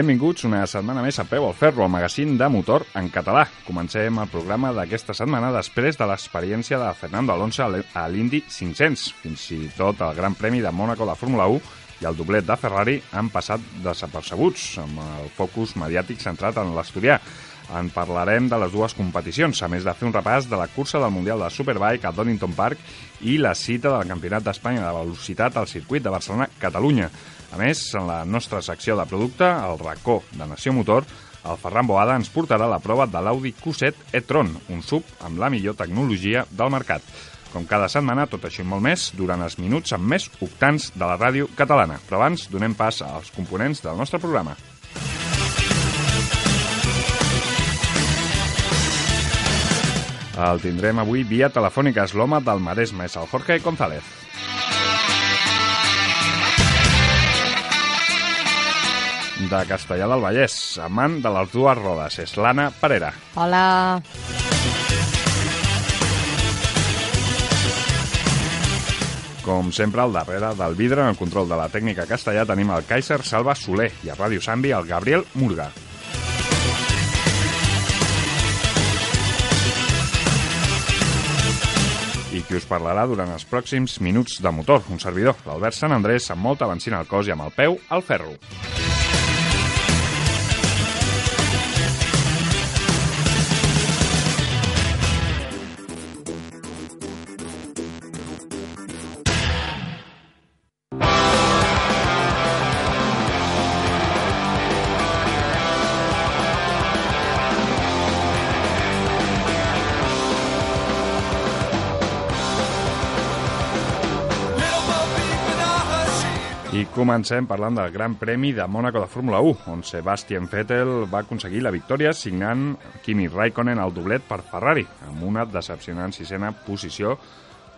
Benvinguts una setmana més a Peu al Ferro, el magazín de motor en català. Comencem el programa d'aquesta setmana després de l'experiència de Fernando Alonso a l'Indy 500. Fins i tot el Gran Premi de Mònaco de Fórmula 1 i el doblet de Ferrari han passat desapercebuts, amb el focus mediàtic centrat en l'Asturià. En parlarem de les dues competicions, a més de fer un repàs de la cursa del Mundial de Superbike a Donington Park i la cita del Campionat d'Espanya de Velocitat al circuit de Barcelona-Catalunya. A més, en la nostra secció de producte, el racó de Nació Motor, el Ferran Boada ens portarà la prova de l'Audi Q7 e-tron, un sub amb la millor tecnologia del mercat. Com cada setmana, tot això i molt més, durant els minuts amb més octans de la ràdio catalana. Però abans, donem pas als components del nostre programa. El tindrem avui via telefònica, és l'home del Maresme, és el Jorge González. De Castellà del Vallès, amant de les dues rodes. És l'Anna Parera. Hola. Com sempre, al darrere del vidre, en el control de la tècnica castellà, tenim el Kaiser Salva Soler i a Ràdio Sambi el Gabriel Murga. i qui us parlarà durant els pròxims minuts de motor, un servidor, l'Albert Sant Andrés, amb molta benzina al cos i amb el peu al ferro. Comencem parlant del Gran Premi de Mònaco de Fórmula 1, on Sebastian Vettel va aconseguir la victòria signant Kimi Raikkonen al doblet per Ferrari, amb una decepcionant sisena posició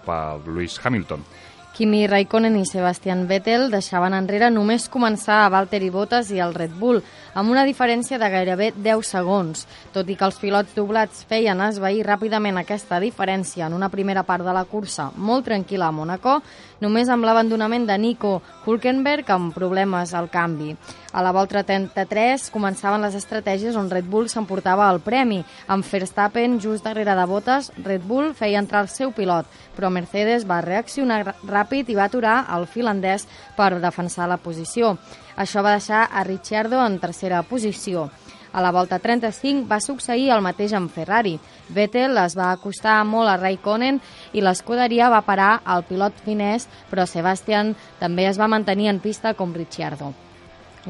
per Lewis Hamilton. Kimi Raikkonen i Sebastian Vettel deixaven enrere només començar a Valtteri Bottas i el Red Bull, amb una diferència de gairebé 10 segons. Tot i que els pilots doblats feien esvair ràpidament aquesta diferència en una primera part de la cursa molt tranquil·la a Monaco, només amb l'abandonament de Nico Hulkenberg amb problemes al canvi. A la volta 33 començaven les estratègies on Red Bull s'emportava el premi. Amb Verstappen just darrere de Bottas, Red Bull feia entrar el seu pilot, però Mercedes va reaccionar ràpid i va aturar el finlandès per defensar la posició. Això va deixar a Ricciardo en tercera posició. A la volta 35 va succeir el mateix amb Ferrari. Vettel es va acostar molt a Raikkonen i l'escuderia va parar al pilot finès, però Sebastian també es va mantenir en pista com Ricciardo.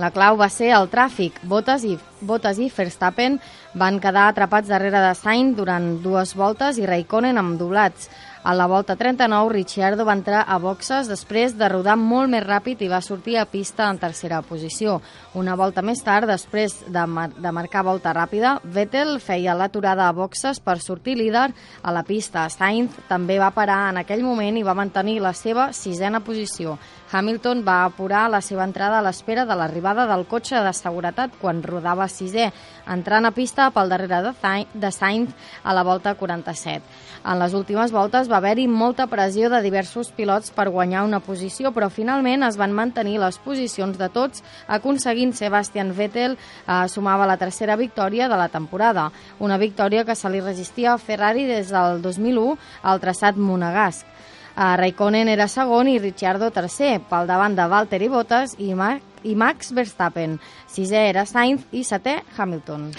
La clau va ser el tràfic. Bottas i, Bottas i Verstappen van quedar atrapats darrere de Sainz durant dues voltes i Raikkonen amb doblats. A la volta 39, Ricciardo va entrar a boxes després de rodar molt més ràpid i va sortir a pista en tercera posició. Una volta més tard, després de, mar de marcar volta ràpida, Vettel feia l'aturada a boxes per sortir líder a la pista. Sainz també va parar en aquell moment i va mantenir la seva sisena posició. Hamilton va apurar la seva entrada a l'espera de l'arribada del cotxe de seguretat quan rodava sisè, entrant a pista pel darrere de Sainz a la volta 47. En les últimes voltes va haver-hi molta pressió de diversos pilots per guanyar una posició, però finalment es van mantenir les posicions de tots, aconseguint Sebastian Vettel eh, sumava la tercera victòria de la temporada, una victòria que se li resistia a Ferrari des del 2001 al traçat monegasc. Uh, Raikkonen era segon i Ricciardo tercer, pel davant de Valtteri Bottas i, Ma i Max Verstappen. Sisè era Sainz i setè Hamilton.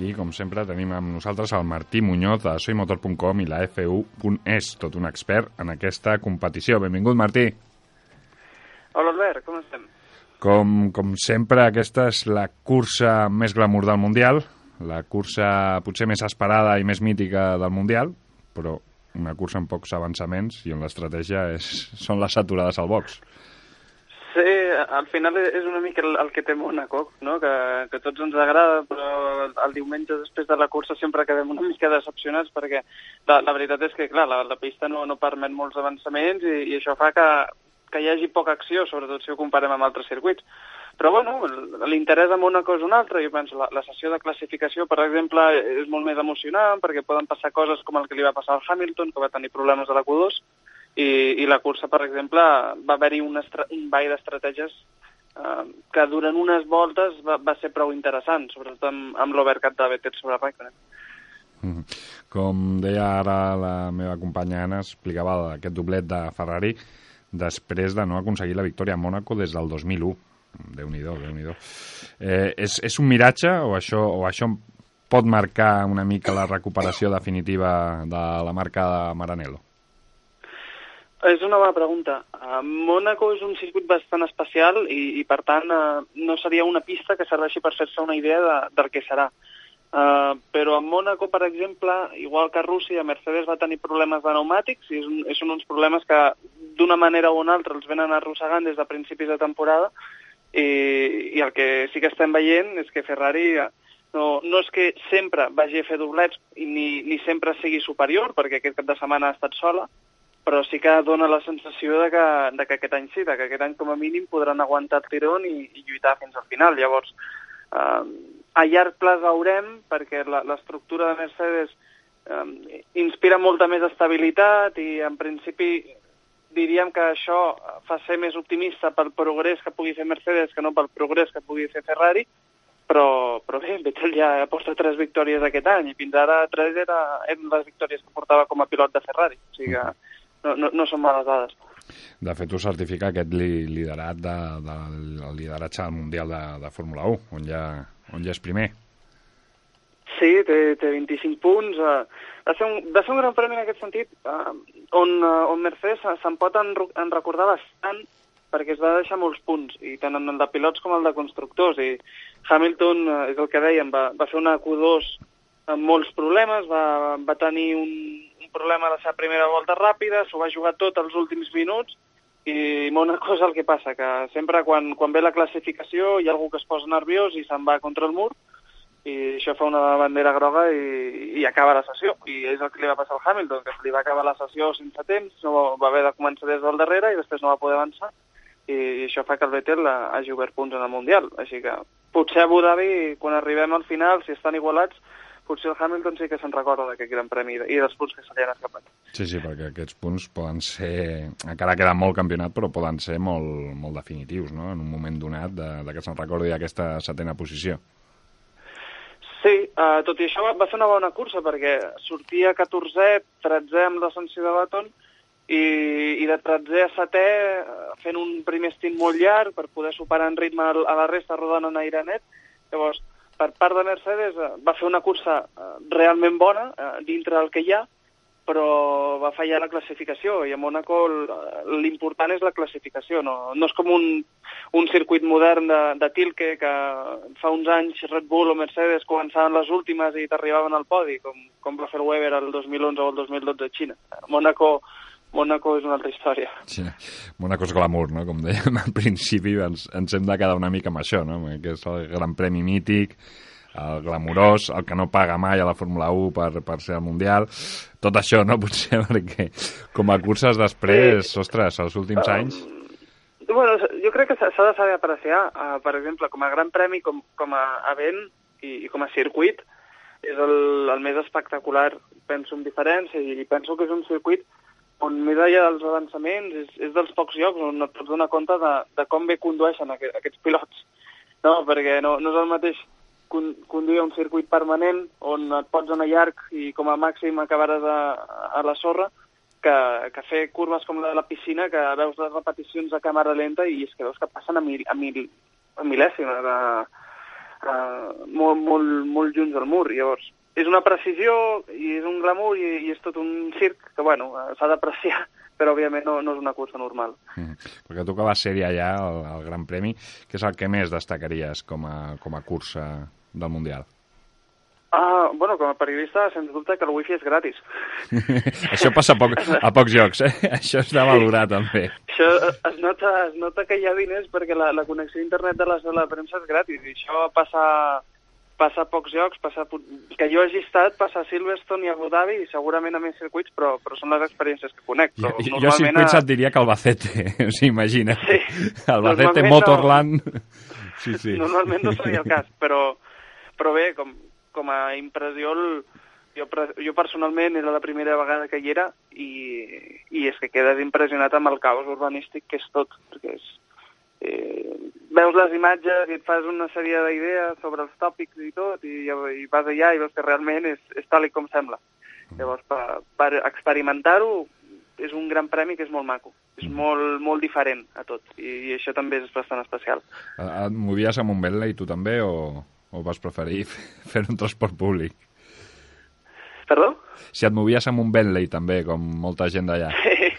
I, com sempre, tenim amb nosaltres el Martí Muñoz de soymotor.com i la FU.es, tot un expert en aquesta competició. Benvingut, Martí. Hola, Albert, com estem? Com, com sempre, aquesta és la cursa més glamour del Mundial, la cursa potser més esperada i més mítica del Mundial, però una cursa amb pocs avançaments i on l'estratègia són les aturades al box. Sí, al final és una mica el, el que té Mónaco, no? que, que tots ens agrada, però el diumenge després de la cursa sempre quedem una mica decepcionats perquè la, la veritat és que, clar, la, la pista no, no permet molts avançaments i, i això fa que, que hi hagi poca acció, sobretot si ho comparem amb altres circuits. Però, bueno, l'interès a Mónaco és un altre. Jo penso, la, la sessió de classificació, per exemple, és molt més emocionant perquè poden passar coses com el que li va passar al Hamilton, que va tenir problemes a la Q2, i, i la cursa, per exemple, va haver-hi un, un ball d'estratègies eh, que durant unes voltes va, va ser prou interessant, sobretot amb, amb l'overcat de Vettel sobre Raikkonen. Mm-hmm. Com deia ara la meva companya Anna, explicava aquest doblet de Ferrari després de no aconseguir la victòria a Mònaco des del 2001. Déu-n'hi-do, déu nhi eh, és, és un miratge o això, o això pot marcar una mica la recuperació definitiva de la marca de Maranello? És una bona pregunta. Uh, Mónaco és un circuit bastant especial i, i per tant, uh, no seria una pista que serveixi per fer-se una idea de, del que serà. Uh, però a Mónaco, per exemple, igual que a Rússia, Mercedes va tenir problemes de pneumàtics i és, un, és uns problemes que d'una manera o una altra els venen arrossegant des de principis de temporada i, i el que sí que estem veient és que Ferrari no, no és que sempre vagi a fer doblets ni, ni sempre sigui superior, perquè aquest cap de setmana ha estat sola, però sí que dona la sensació de que, de que aquest any sí, de que aquest any com a mínim podran aguantar el tirón i, i lluitar fins al final. Llavors, eh, a llarg pla veurem, perquè l'estructura de Mercedes eh, inspira molta més estabilitat i en principi diríem que això fa ser més optimista pel progrés que pugui fer Mercedes que no pel progrés que pugui fer Ferrari, però, però bé, Vettel ja porta tres victòries aquest any i fins ara tres era, eren les victòries que portava com a pilot de Ferrari. O sigui que no, no, no són males dades. De fet, ho certifica aquest li, liderat de, de, del lideratge Mundial de, de Fórmula 1, on ja, on ja és primer. Sí, té, té 25 punts. Uh, va, ser un, va ser un gran premi en aquest sentit, uh, on, uh, on Mercedes se'n pot en, en recordar bastant perquè es va deixar molts punts, i tant en el de pilots com el de constructors, i Hamilton, és el que dèiem, va, va fer una Q2 amb molts problemes, va, va tenir un, problema de la seva primera volta ràpida, s'ho va jugar tot els últims minuts, i una cosa el que passa, que sempre quan, quan ve la classificació hi ha algú que es posa nerviós i se'n va contra el mur, i això fa una bandera groga i, i acaba la sessió. I és el que li va passar al Hamilton, que li va acabar la sessió sense temps, no va haver de començar des del darrere i després no va poder avançar, i, i això fa que el Vettel hagi obert punts en el Mundial. Així que potser a Abu Dhabi, quan arribem al final, si estan igualats, potser el Hamilton sí que se'n recorda d'aquest gran premi i dels punts que se li han escapat. Sí, sí, perquè aquests punts poden ser, encara queda molt campionat, però poden ser molt, molt definitius, no?, en un moment donat de, de que se'n recordi aquesta setena posició. Sí, uh, tot i això va, ser una bona cursa perquè sortia 14è, 13è amb l'ascensió de Baton i, i de 13è a 7è fent un primer stint molt llarg per poder superar en ritme a la resta rodant en aire net. Llavors, per part de Mercedes eh, va fer una cursa eh, realment bona eh, dintre del que hi ha, però va fallar la classificació i a Mónaco l'important és la classificació, no, no és com un, un circuit modern de, de Tilke que fa uns anys Red Bull o Mercedes començaven les últimes i t'arribaven al podi, com, com va fer Weber el 2011 o el 2012 a Xina. A Mónaco Mónaco és una altra història. Sí, Mónaco és glamour, no? Com dèiem al principi, ens, ens hem de quedar una mica amb això, no? Que és el gran premi mític, el glamurós, el que no paga mai a la Fórmula 1 per, per ser al Mundial, tot això, no? Potser perquè com a curses després, sí. ostres, els últims um, anys... Bueno, jo crec que s'ha de saber apreciar, uh, per exemple, com a gran premi, com, com a event i, i com a circuit, és el, el més espectacular, penso, en diferència, i penso que és un circuit on més enllà dels avançaments és, és dels pocs llocs on et pots donar compte de, de com bé condueixen aquest, aquests pilots. No, perquè no, no és el mateix conduir un circuit permanent on et pots anar llarg i com a màxim acabaràs a, a la sorra que, que fer curves com la de la piscina que veus les repeticions a càmera lenta i és que veus que passen a, mil, a, mil, a mil·lèsimes, a, a, molt, molt, molt junts al mur. Llavors, és una precisió i és un glamour i, i és tot un circ que, bueno, s'ha d'apreciar, però òbviament no, no és una cursa normal. Mm. Perquè tu que vas ser allà al, Gran Premi, què és el que més destacaries com a, com a cursa del Mundial? Ah, bueno, com a periodista, sens dubte que el wifi és gratis. Això passa a, poc, a pocs jocs, eh? Això és de valorar, també. Això es nota, es nota que hi ha diners perquè la, la connexió a internet de la sala de premsa és gratis i això passa, passa a pocs jocs, passa, que jo hagi estat, passa a Silverstone i a Abu Dhabi i segurament a més circuits, però, però són les experiències que conec. Però jo, jo a circuits a... et diria que Albacete, si imagina. Sí. Albacete, Motorland... No... Sí, sí. Normalment no seria el cas, però, però bé, com, com a impressió, el, jo, jo personalment era la primera vegada que hi era i, i és que quedes impressionat amb el caos urbanístic que és tot, perquè és, eh, veus les imatges i et fas una sèrie d'idees sobre els tòpics i tot, i, i vas allà i veus que realment és, és tal com sembla. Llavors, per, per experimentar-ho, és un gran premi que és molt maco. És mm. molt, molt diferent a tot, i, i això també és bastant especial. Et movies amb un Bentley, tu també, o...? O vas preferir fer un transport públic? Perdó? Si et movies amb un Bentley també, com molta gent d'allà. Sí.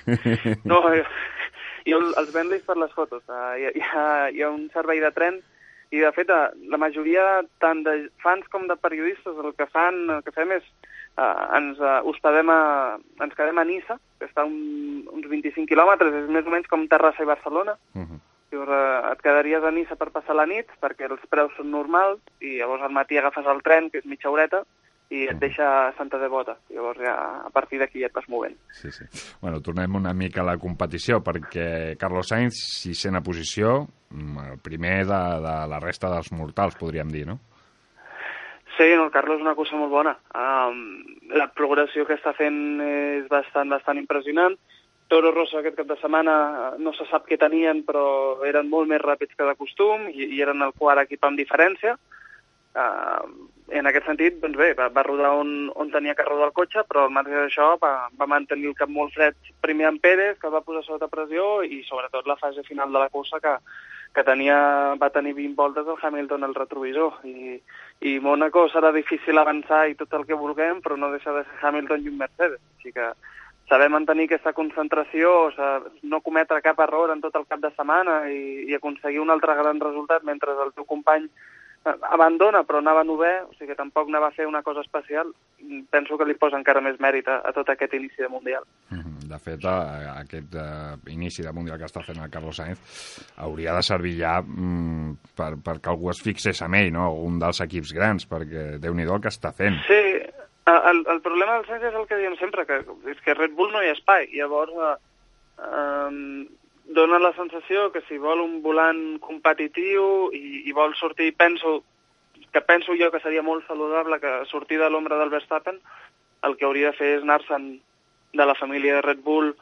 No, jo, jo els Bentleys per les fotos. Uh, hi, hi, ha, hi ha un servei de tren i de fet uh, la majoria tant de fans com de periodistes el que fan, el que fem és uh, ens uh, hospedem a, ens quedem a Nissa, que està un, uns 25 quilòmetres, és més o menys com Terrassa i Barcelona, uh -huh Eh, et quedaries a Nissa per passar la nit, perquè els preus són normals, i llavors al matí agafes el tren, que és mitja horeta, i et deixa a Santa Devota. Llavors ja a partir d'aquí ja et vas movent. Sí, sí. Bueno, tornem una mica a la competició, perquè Carlos Sainz, sisena posició, mm, el primer de, de la resta dels mortals, podríem dir, no? Sí, no, el Carlos és una cosa molt bona. Um, la progressió que està fent és bastant, bastant impressionant. Toro Rosso aquest cap de setmana eh, no se sap què tenien, però eren molt més ràpids que de costum i, i eren el quart equip amb diferència. Uh, en aquest sentit, doncs bé, va, va rodar on, on tenia que rodar el cotxe, però al marge d'això va, va mantenir el cap molt fred primer en Pérez, que el va posar sota pressió, i sobretot la fase final de la cursa que, que tenia, va tenir 20 voltes el Hamilton al retrovisor. I, i Mónaco serà difícil avançar i tot el que vulguem, però no deixa de ser Hamilton i un Mercedes. Així que saber mantenir aquesta concentració, no cometre cap error en tot el cap de setmana i, i aconseguir un altre gran resultat mentre el teu company eh, abandona però anava novè, o sigui que tampoc anava a fer una cosa especial, penso que li posa encara més mèrit a, a tot aquest inici de Mundial. Mhm. De fet, a, aquest uh, inici de Mundial que està fent el Carlos Sainz hauria de servir ja mm, per, perquè algú es fixés en ell, no? un dels equips grans, perquè déu nhi el que està fent. Sí, el, el problema del Sainz és el que diem sempre, que és que Red Bull no hi ha espai. Llavors, eh, eh, dona la sensació que si vol un volant competitiu i, i vol sortir, penso que penso jo que seria molt saludable que sortir de l'ombra del Verstappen, el que hauria de fer és anar-se'n de la família de Red Bull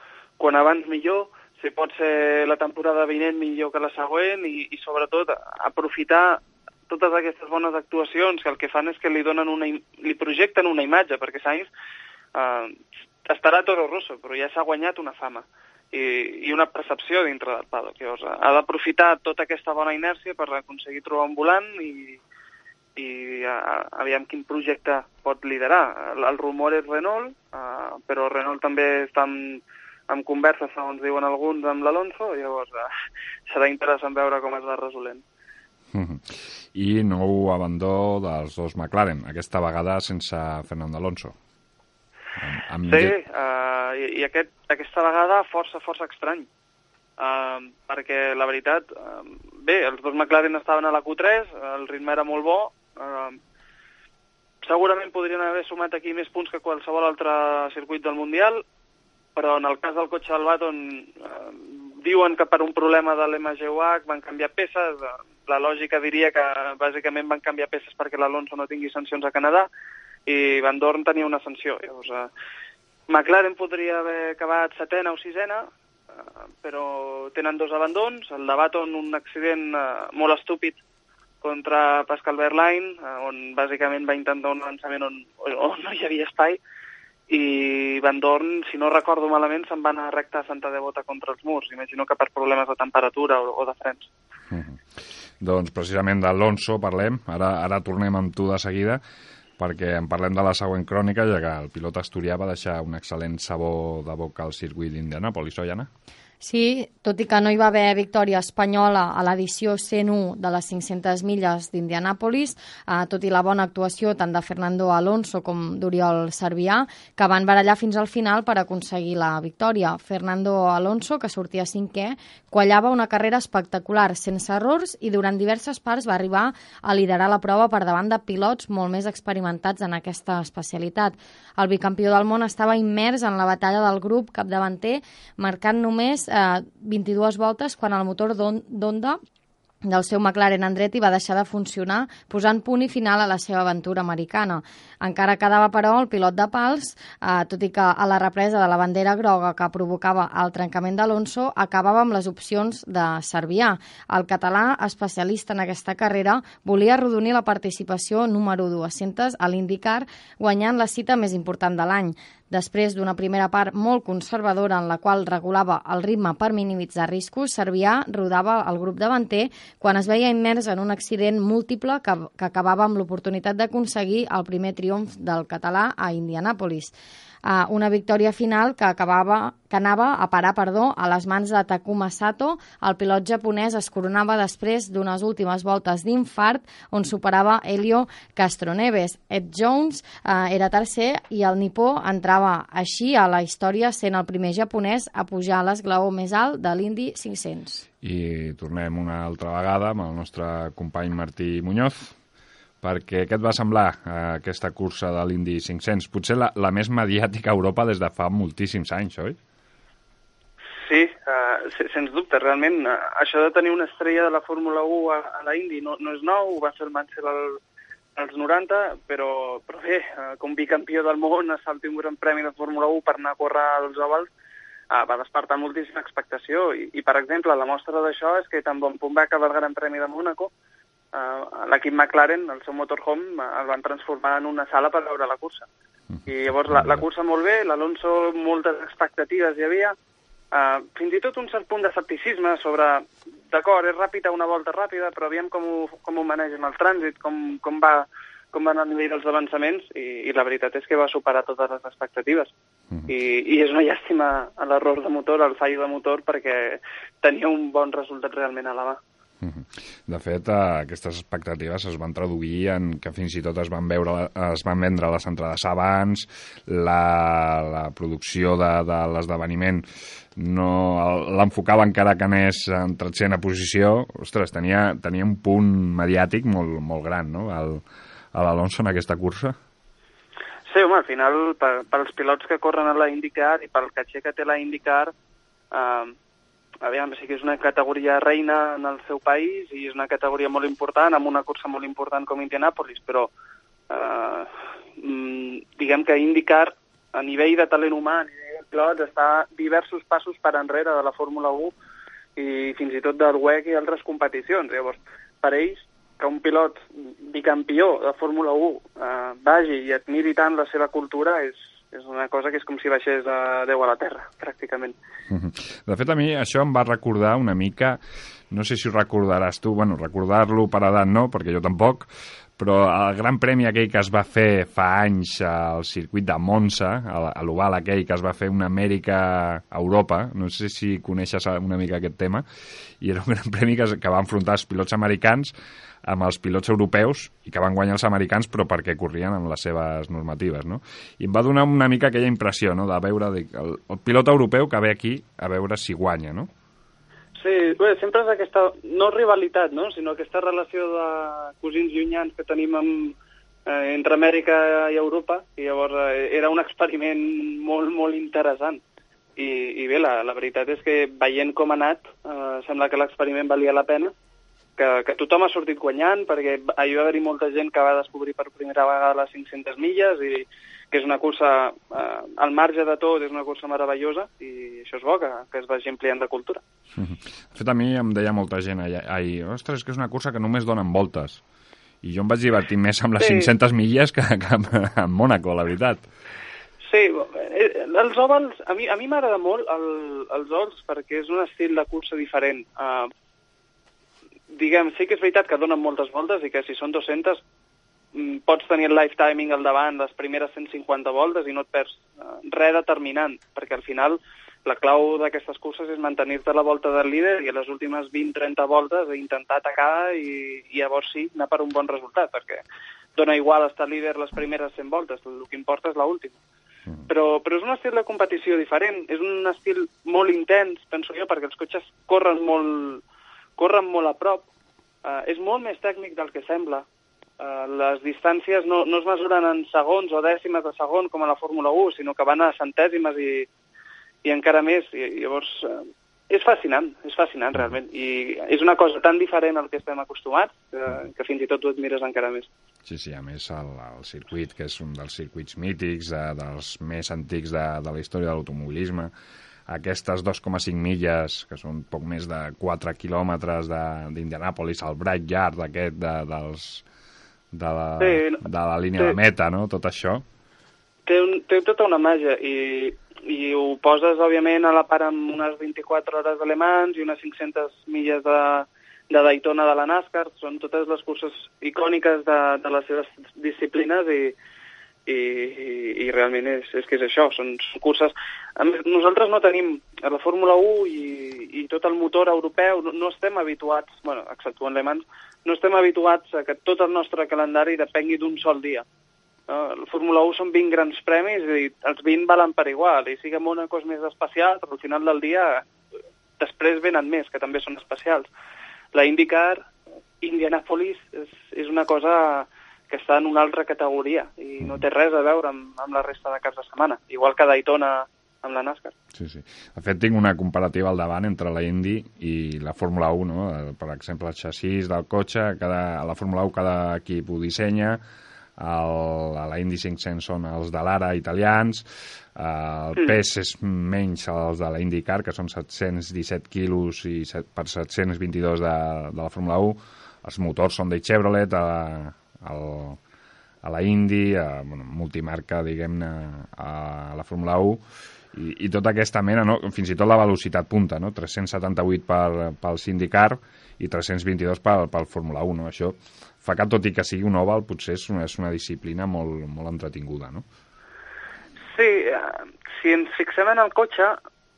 quan abans millor, si pot ser la temporada vinent millor que la següent i, i sobretot aprofitar totes aquestes bones actuacions que el que fan és que li donen una, li projecten una imatge, perquè Sainz eh, estarà a Toro Rosso, però ja s'ha guanyat una fama i, i una percepció dintre del paddock. Llavors, ha d'aprofitar tota aquesta bona inèrcia per aconseguir trobar un volant i, i uh, aviam quin projecte pot liderar. El, el rumor és Renault, uh, però Renault també està en, en conversa, segons diuen alguns, amb l'Alonso, llavors uh, serà interessant veure com es va resolent. -hmm. I nou abandó dels dos McLaren, aquesta vegada sense Fernando Alonso. Amb... Sí, uh, i, i aquest, aquesta vegada força, força estrany. Uh, perquè la veritat, uh, bé, els dos McLaren estaven a la Q3, el ritme era molt bo, uh, segurament podrien haver sumat aquí més punts que qualsevol altre circuit del Mundial, però en el cas del cotxe del Baton eh, diuen que per un problema de l'MGUH van canviar peces, la lògica diria que bàsicament van canviar peces perquè l'Alonso no tingui sancions a Canadà i Van Dorn tenia una sanció. Llavors, eh, McLaren podria haver acabat setena o sisena, eh, però tenen dos abandons, el de Baton un accident eh, molt estúpid contra Pascal Verlaine, eh, on bàsicament va intentar un lançament on, on no hi havia espai, i Van Dorn, si no recordo malament, se'n va anar recte a Santa Devota contra els murs. Imagino que per problemes de temperatura o, o de frens. Mm -hmm. Doncs precisament d'Alonso parlem, ara, ara tornem amb tu de seguida, perquè en parlem de la següent crònica, ja que el pilot asturià va deixar un excel·lent sabor de boca al circuit d'Indianapolis, oi, Anna? Sí, tot i que no hi va haver victòria espanyola a l'edició 101 de les 500 milles d'Indianàpolis, eh, tot i la bona actuació tant de Fernando Alonso com d'Oriol Servià, que van barallar fins al final per aconseguir la victòria. Fernando Alonso, que sortia cinquè, quallava una carrera espectacular, sense errors, i durant diverses parts va arribar a liderar la prova per davant de pilots molt més experimentats en aquesta especialitat. El bicampió del món estava immers en la batalla del grup capdavanter, marcant només eh, 22 voltes quan el motor d'Honda del seu McLaren Andretti va deixar de funcionar, posant punt i final a la seva aventura americana. Encara quedava, però, el pilot de pals, eh, tot i que a la represa de la bandera groga que provocava el trencament d'Alonso acabava amb les opcions de Servià. El català, especialista en aquesta carrera, volia arrodonir la participació número 200 a l'IndyCar, guanyant la cita més important de l'any. Després d'una primera part molt conservadora en la qual regulava el ritme per minimitzar riscos, Servià rodava el grup davanter quan es veia immers en un accident múltiple que, que acabava amb l'oportunitat d'aconseguir el primer triomf del català a Indianàpolis eh, una victòria final que acabava que anava a parar perdó, a les mans de Takuma Sato. El pilot japonès es coronava després d'unes últimes voltes d'infart on superava Helio Castroneves. Ed Jones eh, era tercer i el nipó entrava així a la història sent el primer japonès a pujar a l'esglaó més alt de l'Indy 500. I tornem una altra vegada amb el nostre company Martí Muñoz, perquè què et va semblar eh, aquesta cursa de l'Indy 500? Potser la, la més mediàtica a Europa des de fa moltíssims anys, oi? Sí, uh, sens dubte, realment. Uh, això de tenir una estrella de la Fórmula 1 a, a la Indy no, no és nou, ho va fer el Mansell al, als 90, però, però bé, uh, com bicampió del món, a salti un gran premi de Fórmula 1 per anar a córrer als ovals, uh, va despertar moltíssima expectació. I, I, per exemple, la mostra d'això és que tan bon punt va acabar el Gran Premi de Mónaco, uh, l'equip McLaren, el seu motorhome, el van transformar en una sala per veure la cursa. I llavors la, la cursa molt bé, l'Alonso moltes expectatives hi havia, uh, fins i tot un cert punt d'escepticisme sobre, d'acord, és ràpida una volta ràpida, però aviam com ho, com ho manegen el trànsit, com, com va com van a nivell dels avançaments i, i la veritat és que va superar totes les expectatives. Uh -huh. I, I és una llàstima l'error de motor, el fallo de motor, perquè tenia un bon resultat realment a la mà. De fet, eh, aquestes expectatives es van traduir en que fins i tot es van, veure, es van vendre les entrades abans, la, la producció de, de l'esdeveniment no l'enfocava encara que anés en tretzena posició. Ostres, tenia, tenia un punt mediàtic molt, molt gran, no?, l'Alonso en aquesta cursa. Sí, home, al final, per, pels pilots que corren a la IndyCar i pel caché que té la IndyCar, eh, aviam, sí que és una categoria reina en el seu país i és una categoria molt important, amb una cursa molt important com Indianapolis, però eh, mm, diguem que IndyCar, a nivell de talent humà, a nivell de pilots, està diversos passos per enrere de la Fórmula 1 i fins i tot del WEC i altres competicions. Llavors, per ells, que un pilot bicampió de Fórmula 1 eh, vagi i admiri tant la seva cultura és, és una cosa que és com si baixés a Déu a la Terra, pràcticament. Mhm. De fet, a mi això em va recordar una mica, no sé si ho recordaràs tu, bueno, recordar-lo per edat no, perquè jo tampoc, però el gran premi aquell que es va fer fa anys al circuit de Monza, a l'oval aquell que es va fer una Amèrica a Europa, no sé si coneixes una mica aquest tema, i era un gran premi que, que va enfrontar els pilots americans amb els pilots europeus i que van guanyar els americans però perquè corrien amb les seves normatives, no? I em va donar una mica aquella impressió, no?, de veure el, el pilot europeu que ve aquí a veure si guanya, no? Sí, bé, sempre és aquesta, no rivalitat, no?, sinó aquesta relació de cosins llunyans que tenim amb, eh, entre Amèrica i Europa, i llavors eh, era un experiment molt, molt interessant. I, i bé, la, la veritat és que veient com ha anat, eh, sembla que l'experiment valia la pena, que, que tothom ha sortit guanyant, perquè hi va haver-hi molta gent que va descobrir per primera vegada les 500 milles i que és una cursa, eh, al marge de tot, és una cursa meravellosa i això és bo, que, que es vagi ampliant de cultura. De fet, a mi em deia molta gent ahir, ostres, que és una cursa que només donen voltes. I jo em vaig divertir més amb les sí. 500 milles que, que amb, amb Mónaco, la veritat. Sí, eh, els ovals, a mi, a mi m'agrada molt el, els ovals perquè és un estil de cursa diferent. Uh, diguem, sí que és veritat que donen moltes voltes i que si són 200 mm, pots tenir el life timing al davant, les primeres 150 voltes i no et perds uh, res determinant, perquè al final la clau d'aquestes curses és mantenir-te la volta del líder i a les últimes 20-30 voltes intentar atacar i, i llavors sí, anar per un bon resultat, perquè dona igual estar líder les primeres 100 voltes, el que importa és l'última. Mm. Però, però és un estil de competició diferent, és un estil molt intens, penso jo, perquè els cotxes corren molt, corren molt a prop, uh, és molt més tècnic del que sembla, uh, les distàncies no, no es mesuren en segons o dècimes de segon com a la Fórmula 1, sinó que van a centèsimes i, i encara més. I, llavors, eh, és fascinant, és fascinant realment. I és una cosa tan diferent al que estem acostumats que, que fins i tot tu et mires encara més. Sí, sí, a més el, el circuit, que és un dels circuits mítics, eh, dels més antics de, de la història de l'automobilisme, aquestes 2,5 milles, que són poc més de 4 quilòmetres d'Indianàpolis, el Bright Yard aquest de, dels, de, la, sí, de la línia sí. de meta, no? tot això. Té, un, té tota una màgia i i ho poses, òbviament, a la part amb unes 24 hores d'alemans i unes 500 milles de, de Daytona de la NASCAR. Són totes les curses icòniques de, de les seves disciplines i, i, i, i realment és, és que és això, són, són curses... A més, nosaltres no tenim, a la Fórmula 1 i, i tot el motor europeu, no, no estem habituats, bueno, exceptuant Le Mans, no estem habituats a que tot el nostre calendari depengui d'un sol dia. Uh, la Fórmula 1 són 20 grans premis i els 20 valen per igual. I sí que Mónaco és més especial, però al final del dia després venen més, que també són especials. La IndyCar, Indianapolis, és, és una cosa que està en una altra categoria i no té res a veure amb, amb la resta de caps de setmana, igual que Daytona amb la NASCAR. Sí, sí. De fet, tinc una comparativa al davant entre la Indy i la Fórmula 1, no? Per exemple, el xassís del cotxe, cada, a la Fórmula 1 cada equip ho dissenya, el, a la Indy 500 són els de l'Ara italians, eh, el mm. pes és menys els de la IndyCar, que són 717 quilos i set, per 722 de, de la Fórmula 1, els motors són de Chevrolet, a, a, a la Indy, a, bueno, multimarca, diguem-ne, a la Fórmula 1, i, i tota aquesta mena, no? fins i tot la velocitat punta, no? 378 per, pel IndyCar i 322 pel, pel Fórmula 1. No? Això fa que, tot i que sigui un oval, potser és una, és una disciplina molt, molt entretinguda, no? Sí, uh, si ens fixem en el cotxe,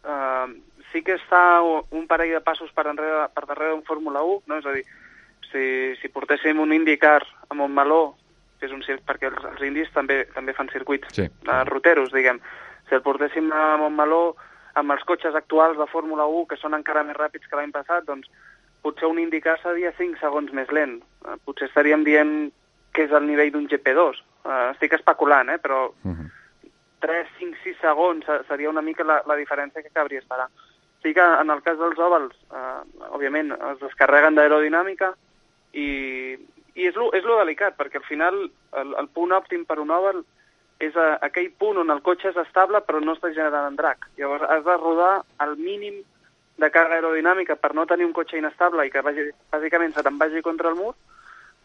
uh, sí que està un parell de passos per, enrere, per darrere d'un Fórmula 1, no? És a dir, si, si portéssim un IndyCar a Montmeló, que és un perquè els, els indis també també fan circuits sí. uh, roteros, diguem. Si el portéssim a Montmeló amb els cotxes actuals de Fórmula 1, que són encara més ràpids que l'any passat, doncs potser un indicar seria 5 segons més lent. Uh, potser estaríem dient que és el nivell d'un GP2. Uh, eh, estic especulant, eh, però uh -huh. 3, 5, 6 segons seria una mica la, la diferència que cabria esperar. Sí que en el cas dels òvals, uh, òbviament, es descarreguen d'aerodinàmica i, i és lo, és lo delicat, perquè al final el, el punt òptim per un òval és a, aquell punt on el cotxe és estable però no està generant en drac. Llavors has de rodar al mínim de càrrega aerodinàmica per no tenir un cotxe inestable i que vagi, bàsicament se te'n vagi contra el mur,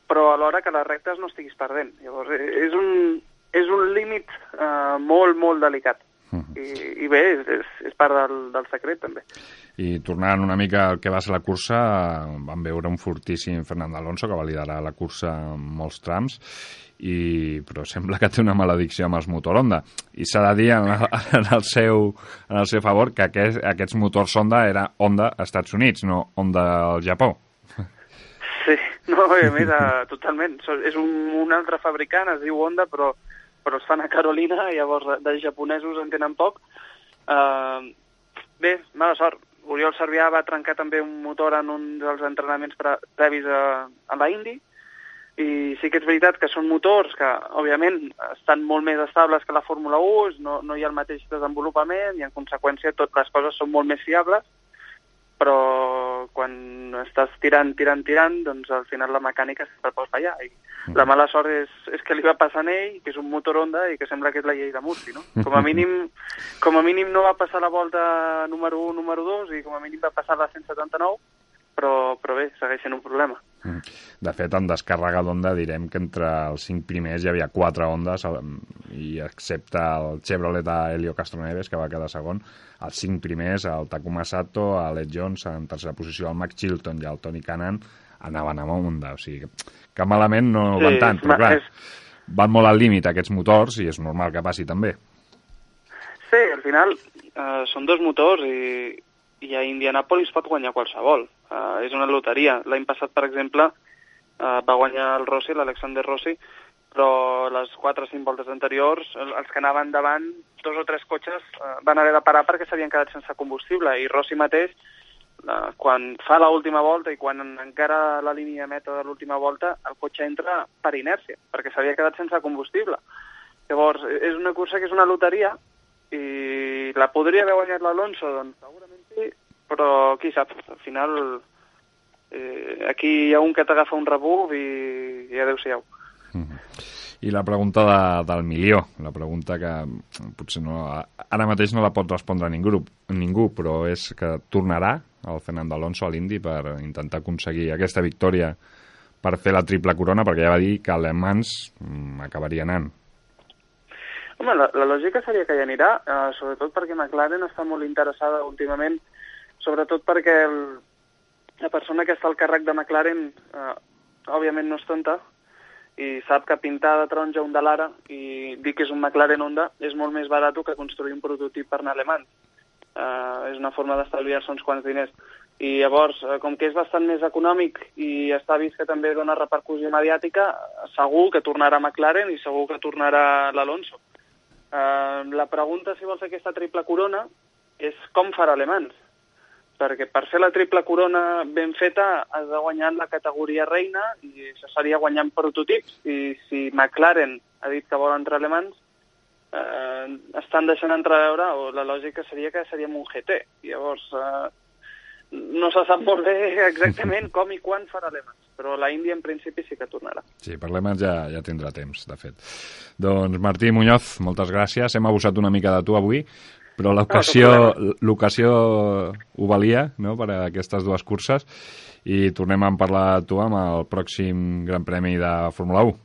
però alhora que les rectes no estiguis perdent. Llavors, eh, és un, és un límit eh, molt, molt delicat. Uh -huh. I, I bé, és, és, és part del, del secret, també. I tornant una mica al que va ser la cursa, vam veure un fortíssim Fernando Alonso, que va liderar la cursa en molts trams, i, però sembla que té una maledicció amb els motor Honda. I s'ha de dir en, en, el seu, en el seu favor que aquest, aquests motors Honda era Honda Estats Units, no Honda al Japó. Sí, no, mira, totalment. És un, un altre fabricant, es diu Honda, però, però es fan a Carolina, i llavors de japonesos en tenen poc. Uh, bé, mala sort. Oriol Servià va trencar també un motor en un dels entrenaments previs a, a la Indy, i sí que és veritat que són motors que, òbviament, estan molt més estables que la Fórmula 1, no, no hi ha el mateix desenvolupament i, en conseqüència, totes les coses són molt més fiables, però quan estàs tirant, tirant, tirant, doncs al final la mecànica sempre pot fallar. I. la mala sort és, és que li va passar a ell, que és un motor Honda i que sembla que és la llei de Murphy, no? Com a mínim, com a mínim no va passar la volta número 1, número 2 i com a mínim va passar la 179, però, però bé, segueix sent un problema. De fet, en descàrrega d'onda direm que entre els cinc primers hi havia quatre ondes i excepte el Chevrolet a Helio Castroneves, que va quedar segon, els cinc primers, el Takuma Sato, l'Ed Jones en tercera posició, el Max Chilton i el Tony Canan anaven amb onda, o sigui que malament no sí, van tant, però clar, és... van molt al límit aquests motors i és normal que passi també. Sí, al final uh, són dos motors i, i a Indianapolis pot guanyar qualsevol. Uh, és una loteria. L'any passat, per exemple, uh, va guanyar el Rossi, l'Alexander Rossi, però les 4 o 5 voltes anteriors, els que anaven davant, dos o tres cotxes uh, van haver de parar perquè s'havien quedat sense combustible i Rossi mateix, uh, quan fa l última volta i quan encara la línia meta de l'última volta, el cotxe entra per inèrcia, perquè s'havia quedat sense combustible. Llavors, és una cursa que és una loteria i la podria haver guanyat l'Alonso, doncs segurament sí, però qui sap, al final eh, aquí hi ha un que t'agafa un rebuf i, i adeu-siau. Mm -hmm. I la pregunta de, del milió, la pregunta que potser no, ara mateix no la pot respondre ningú, ningú però és que tornarà el Fernando Alonso a l'Indy per intentar aconseguir aquesta victòria per fer la triple corona, perquè ja va dir que Le Mans mm, acabaria anant. Home, la, la lògica seria que hi anirà, eh, sobretot perquè McLaren està molt interessada últimament, sobretot perquè el, la persona que està al càrrec de McLaren, eh, òbviament no és tonta, i sap que pintar de taronja un de l'ara i dir que és un McLaren Honda és molt més barat que construir un prototip per anar alemany. Uh, és una forma d'estalviar-se uns quants diners. I llavors, uh, com que és bastant més econòmic i està vist que també dona repercussió mediàtica, segur que tornarà McLaren i segur que tornarà l'Alonso. Uh, la pregunta, si vols, aquesta triple corona és com farà Alemans. Perquè per fer la triple corona ben feta has de guanyar la categoria reina i això seria guanyant prototips. I si McLaren ha dit que vol entrar Alemans, eh, estan deixant entreveure, o la lògica seria que seríem un GT. Llavors, eh, no se sap molt bé exactament com i quan farà Alemans però la Índia en principi sí que tornarà. Sí, per l'Emans ja, ja tindrà temps, de fet. Doncs Martí Muñoz, moltes gràcies. Hem abusat una mica de tu avui, però l'ocasió l'ocasió ho valia no, per a aquestes dues curses i tornem a parlar tu amb el pròxim Gran Premi de Fórmula 1.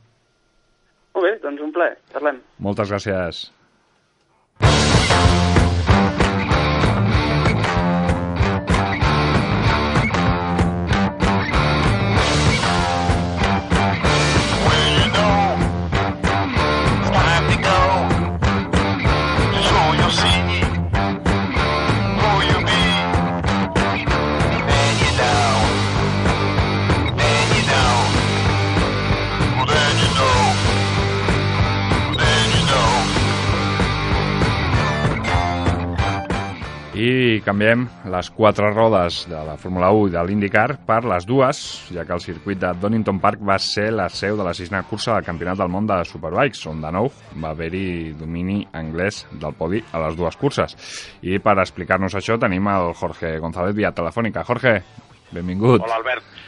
Molt bé, doncs un plaer. Parlem. Moltes gràcies. I canviem les quatre rodes de la Fórmula 1 i de l'IndyCar per les dues, ja que el circuit de Donington Park va ser la seu de la sisena cursa del Campionat del Món de Superbikes, on de nou va haver-hi domini anglès del podi a les dues curses. I per explicar-nos això tenim el Jorge González via telefònica. Jorge, benvingut. Hola, Albert.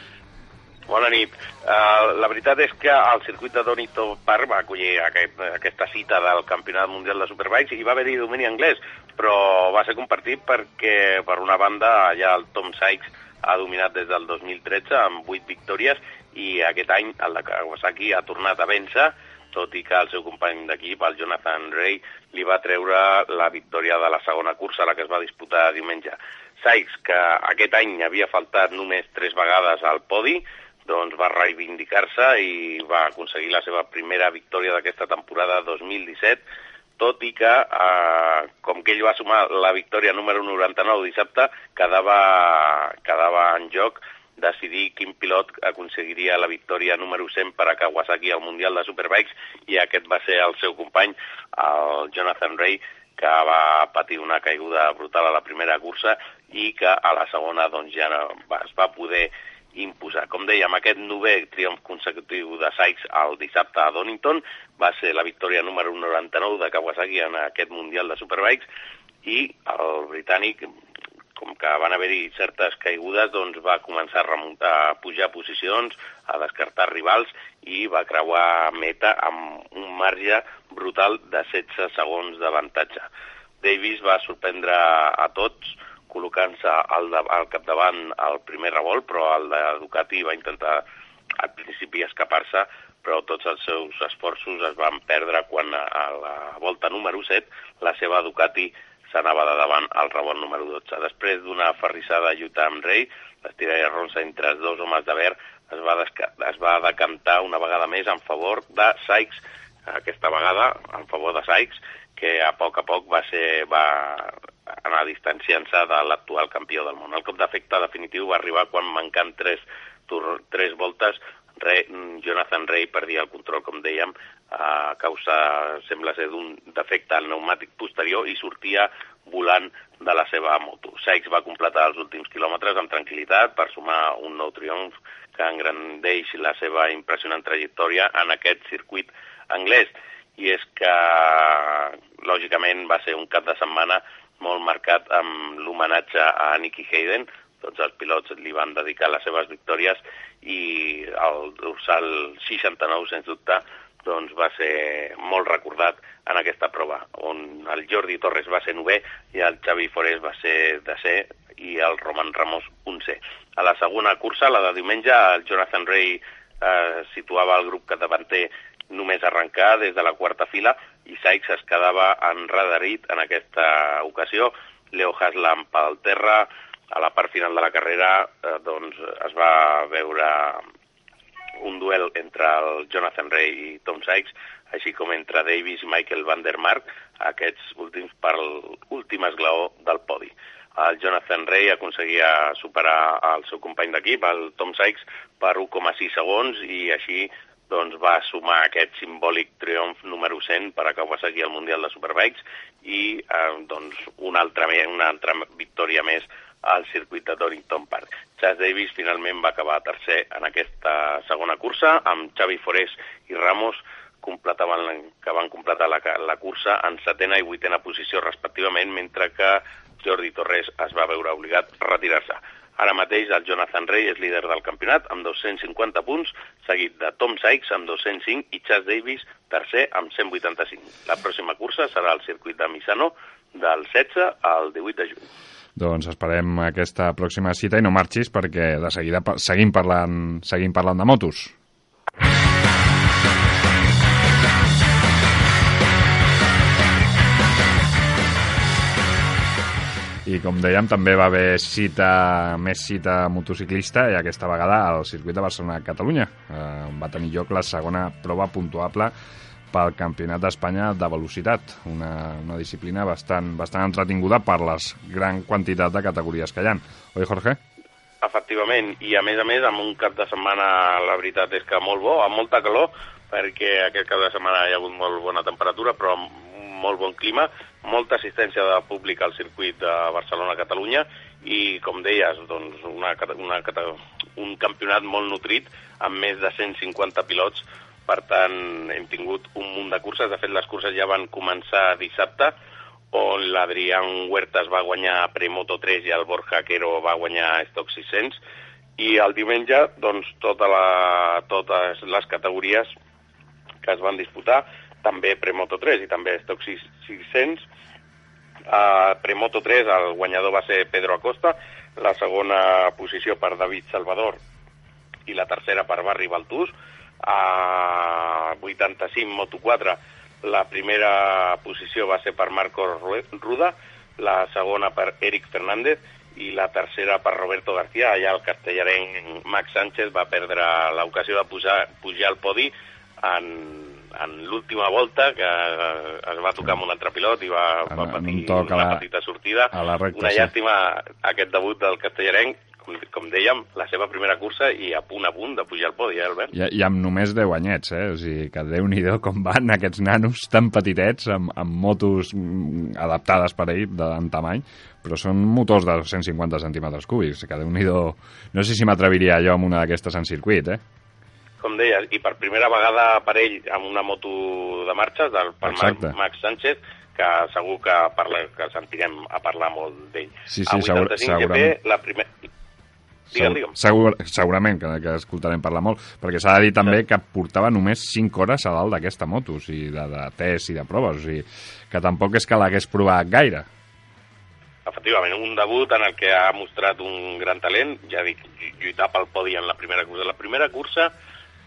Bona nit. Uh, la veritat és que el circuit de Donington Park va acollir aquest, aquesta cita del Campionat Mundial de Superbikes i va haver-hi domini anglès, però va ser compartit perquè, per una banda, ja el Tom Sykes ha dominat des del 2013 amb 8 victòries i aquest any el de Kawasaki ha tornat a vèncer, tot i que el seu company d'equip, el Jonathan Ray, li va treure la victòria de la segona cursa, la que es va disputar diumenge. Sykes, que aquest any havia faltat només tres vegades al podi, doncs va reivindicar-se i va aconseguir la seva primera victòria d'aquesta temporada 2017, tot i que, eh, com que ell va sumar la victòria número 99 dissabte, quedava, quedava en joc decidir quin pilot aconseguiria la victòria número 100 per a Kawasaki al Mundial de Superbikes i aquest va ser el seu company, el Jonathan Ray, que va patir una caiguda brutal a la primera cursa i que a la segona doncs, ja no, es va poder imposar. Com dèiem, aquest novè triomf consecutiu de Sykes el dissabte a Donington va ser la victòria número 99 de Kawasaki en aquest Mundial de Superbikes i el britànic, com que van haver-hi certes caigudes, doncs va començar a, remuntar, a pujar posicions, a descartar rivals i va creuar meta amb un marge brutal de 16 segons d'avantatge. Davis va sorprendre a tots col·locant-se al, al capdavant al primer revolt, però el de Ducati va intentar al principi escapar-se, però tots els seus esforços es van perdre quan a la volta número 7 la seva Ducati s'anava de davant al revolt número 12. Després d'una ferrissada lluita amb Rei, l'estiralla ronsa entre els dos homes de verd es va, es va decantar una vegada més en favor de Sykes, aquesta vegada en favor de Sykes, que a poc a poc va ser va anar distanciant-se de l'actual campió del món. El cop d'efecte definitiu va arribar quan mancant tres, tres voltes Re, Jonathan Ray perdia el control, com dèiem, a causa, sembla ser, d'un defecte al pneumàtic posterior i sortia volant de la seva moto. Sykes va completar els últims quilòmetres amb tranquil·litat per sumar un nou triomf que engrandeix la seva impressionant trajectòria en aquest circuit anglès. I és que, lògicament, va ser un cap de setmana molt marcat amb l'homenatge a Nicky Hayden, tots els pilots li van dedicar les seves victòries i el dorsal 69, sens dubte, doncs va ser molt recordat en aquesta prova, on el Jordi Torres va ser novè i el Xavi Forés va ser de ser i el Roman Ramos un C. A la segona cursa, la de diumenge, el Jonathan Ray eh, situava el grup davanter només arrencar des de la quarta fila i Sykes es quedava enradarit en aquesta ocasió. Leo Haslam pel terra, a la part final de la carrera eh, doncs es va veure un duel entre el Jonathan Ray i Tom Sykes, així com entre Davis i Michael Van der Mark, aquests últims per l'últim esglaó del podi. El Jonathan Ray aconseguia superar el seu company d'equip, el Tom Sykes, per 1,6 segons i així doncs, va sumar aquest simbòlic triomf número 100 per acabar seguir el Mundial de Superbikes i eh, doncs, una, altra, una altra victòria més al circuit de Dorrington Park. Chas Davis finalment va acabar tercer en aquesta segona cursa, amb Xavi Forés i Ramos completaven, que van completar la, la cursa en setena i vuitena posició respectivament, mentre que Jordi Torres es va veure obligat a retirar-se. Ara mateix el Jonathan Ray és líder del campionat amb 250 punts, seguit de Tom Sykes amb 205 i Chas Davis tercer amb 185. La pròxima cursa serà al circuit de Misano del 16 al 18 de juny. Doncs esperem aquesta pròxima cita i no marxis perquè de seguida seguim parlant, seguim parlant de motos. I com dèiem, també va haver cita, més cita motociclista i aquesta vegada al circuit de Barcelona-Catalunya. Eh, va tenir lloc la segona prova puntuable pel Campionat d'Espanya de Velocitat, una, una disciplina bastant, bastant entretinguda per les gran quantitat de categories que hi ha. Oi, Jorge? Efectivament, i a més a més amb un cap de setmana, la veritat és que molt bo, amb molta calor, perquè aquest cap de setmana hi ha hagut molt bona temperatura, però amb molt bon clima, molta assistència de públic al circuit de Barcelona-Catalunya i, com deies, doncs una, una, un campionat molt nutrit amb més de 150 pilots per tant, hem tingut un munt de curses. De fet, les curses ja van començar dissabte, on l'Adrián Huertas va guanyar Premoto 3 i el Borja Quero va guanyar Stock 600. I el diumenge, doncs, tota la, totes les categories que es van disputar, també Premoto 3 i també Stock 600. Uh, Premoto 3, el guanyador va ser Pedro Acosta, la segona posició per David Salvador i la tercera per Barri Baltús a 85 Moto4 la primera posició va ser per Marco Ruda, la segona per Eric Fernández i la tercera per Roberto García. Allà el castellarenc Max Sánchez va perdre l'ocasió de pujar, pujar al podi en, en l'última volta, que es va tocar amb un altre pilot i va, va patir una la, petita sortida. recta, una llàstima sí. aquest debut del castellarenc com, com dèiem, la seva primera cursa i a punt a punt de pujar al podi, eh, Albert? I, i amb només 10 anyets, eh? O sigui, que déu nhi com van aquests nanos tan petitets, amb, amb motos mm, adaptades per ell, de, en tamany, però són motors de 150 centímetres cúbics, que déu nhi No sé si m'atreviria jo amb una d'aquestes en circuit, eh? Com deies, i per primera vegada per ell amb una moto de marxes, del, per Exacte. Max Sánchez, que segur que, parla, que sentirem a parlar molt d'ell. Sí, sí, a 85 segur, GP, la primer, Digue'm, digue'm. Segur, segurament que, que escoltarem parlar molt, perquè s'ha de dir també sí. que portava només 5 hores a dalt d'aquesta moto, o sigui, de, de test i de proves, o sigui, que tampoc és que l'hagués provat gaire. Efectivament, un debut en el que ha mostrat un gran talent, ja dic, lluitar pel podi en la primera cursa. La primera cursa,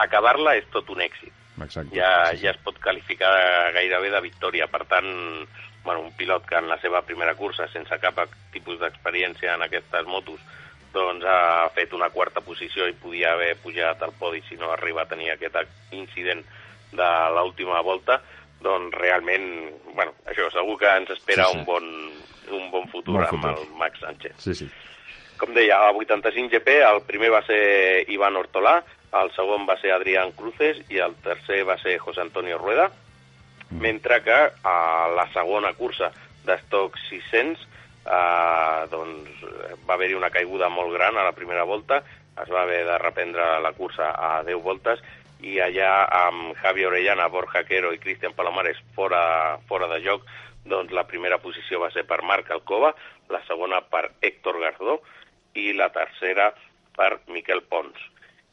acabar-la és tot un èxit. Exacte. Ja, ja es pot qualificar gairebé de victòria, per tant, bueno, un pilot que en la seva primera cursa, sense cap tipus d'experiència en aquestes motos, doncs ha fet una quarta posició i podia haver pujat al podi si no arriba a tenir aquest incident de l'última volta, doncs realment, bueno, això, segur que ens espera Sí, sí. un bon, un bon futur Bon amb futur. el Max Sánchez. Sí, sí. Com deia, a 85 GP el primer va ser Ivan Ortolà, el segon va ser Adrián Cruces i el tercer va ser José Antonio Rueda, mentre que a la segona cursa d'estoc 600 eh, doncs, va haver-hi una caiguda molt gran a la primera volta, es va haver de reprendre la cursa a 10 voltes. I allà amb Javi Orellana, Borja Quero i Cristian Palomares fora, fora de joc, doncs la primera posició va ser per Marc Alcova, la segona per Héctor Gardó i la tercera per Miquel Pons.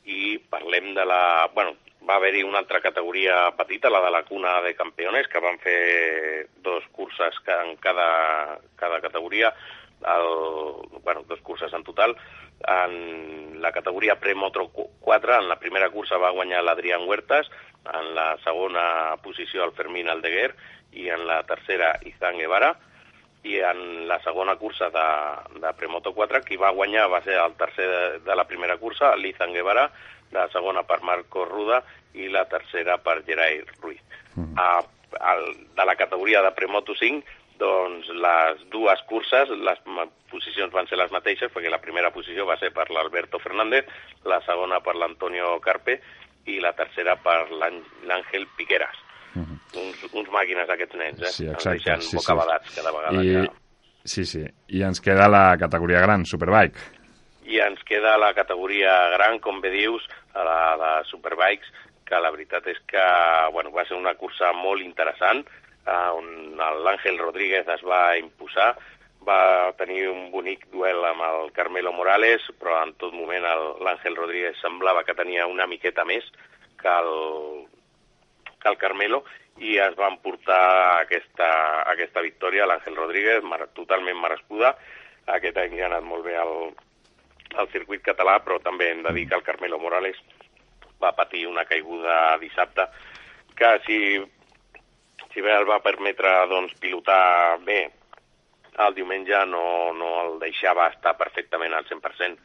I parlem de la... Bueno, va haver-hi una altra categoria petita, la de la cuna de campeones, que van fer dos curses en cada, cada categoria, el, bueno, dos curses en total. En la categoria Premoto 4, en la primera cursa va guanyar l'Adrián Huertas, en la segona posició el Fermín Aldeguer i en la tercera Izan Guevara i en la segona cursa de, de Premoto 4 qui va guanyar va ser el tercer de, de la primera cursa, l'Izan Guevara, la segona per Marco Ruda i la tercera per Gerai Ruiz. A, al, de la categoria de Premoto 5, doncs les dues curses, les posicions van ser les mateixes, perquè la primera posició va ser per l'Alberto Fernández, la segona per l'Antonio Carpe i la tercera per l'Àn- l'Àngel Piqueras. Uns, uns màquines aquests nens, eh? Sí, Ens exacte. deixen Sí, sí. bocabadats cada vegada I, que... sí, sí. I ens queda la categoria gran, Superbike. I ens queda la categoria gran, com bé dius, a la de Superbikes, que la veritat és que bueno, va ser una cursa molt interessant, eh, on l'Àngel Rodríguez es va imposar, va tenir un bonic duel amb el Carmelo Morales, però en tot moment el- l'Àngel Rodríguez semblava que tenia una miqueta més que el, que el Carmelo i es van portar aquesta, aquesta victòria a l'Àngel Rodríguez, mer- totalment merescuda. Aquest any ha anat molt bé al, al circuit català, però també hem de dir que el Carmelo Morales va patir una caiguda dissabte que si, si bé el va permetre doncs, pilotar bé el diumenge no, no el deixava estar perfectament al 100%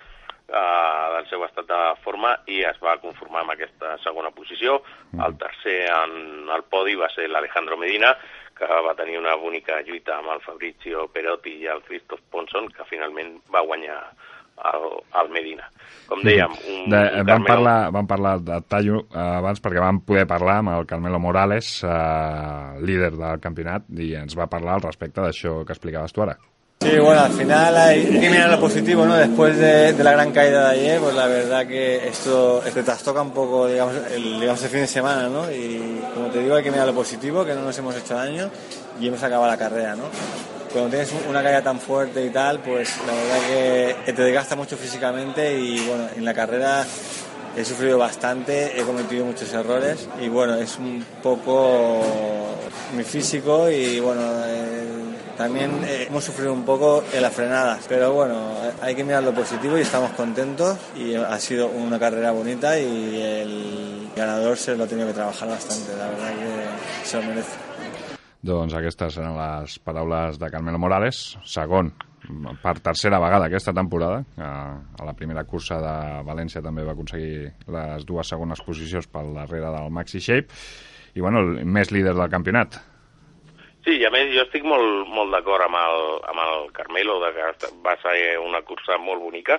eh, del seu estat de forma i es va conformar amb aquesta segona posició. El tercer en el podi va ser l'Alejandro Medina, que va tenir una bonica lluita amb el Fabrizio Perotti i el Christoph Ponson, que finalment va guanyar el, el Medina. Com dèiem, un, De, un vam, Carmelo- parlar, vam parlar de Tallo eh, abans perquè vam poder parlar amb el Carmelo Morales, eh, líder del campionat, i ens va parlar al respecte d'això que explicaves tu ara. Sí, bueno, al final hay que mirar lo positivo, ¿no? Después de, la gran caída de ayer, pues la verdad que esto te trastoca un poco, digamos el, fin de semana, ¿no? Y como te digo, hay que mirar lo positivo, que no nos hemos hecho daño y hemos acabado la carrera, ¿no? Cuando tienes un- una caída tan fuerte y tal, pues la verdad que te desgasta mucho físicamente y bueno, en la carrera he sufrido bastante, he cometido muchos errores y bueno, es un poco mi físico y bueno, eh, también eh, hemos sufrido un poco en las frenadas, pero bueno, hay que mirar lo positivo y estamos contentos y ha sido una carrera bonita y el ganador se lo ha tenido que trabajar bastante, la verdad que se lo merece. Doncs aquestes eren les paraules de Carmelo Morales, segon per tercera vegada aquesta temporada. A, la primera cursa de València també va aconseguir les dues segones posicions pel darrere del Maxi Shape i bueno, el més líder del campionat. Sí, i a més jo estic molt, molt d'acord amb, el, amb el Carmelo, de que va ser una cursa molt bonica.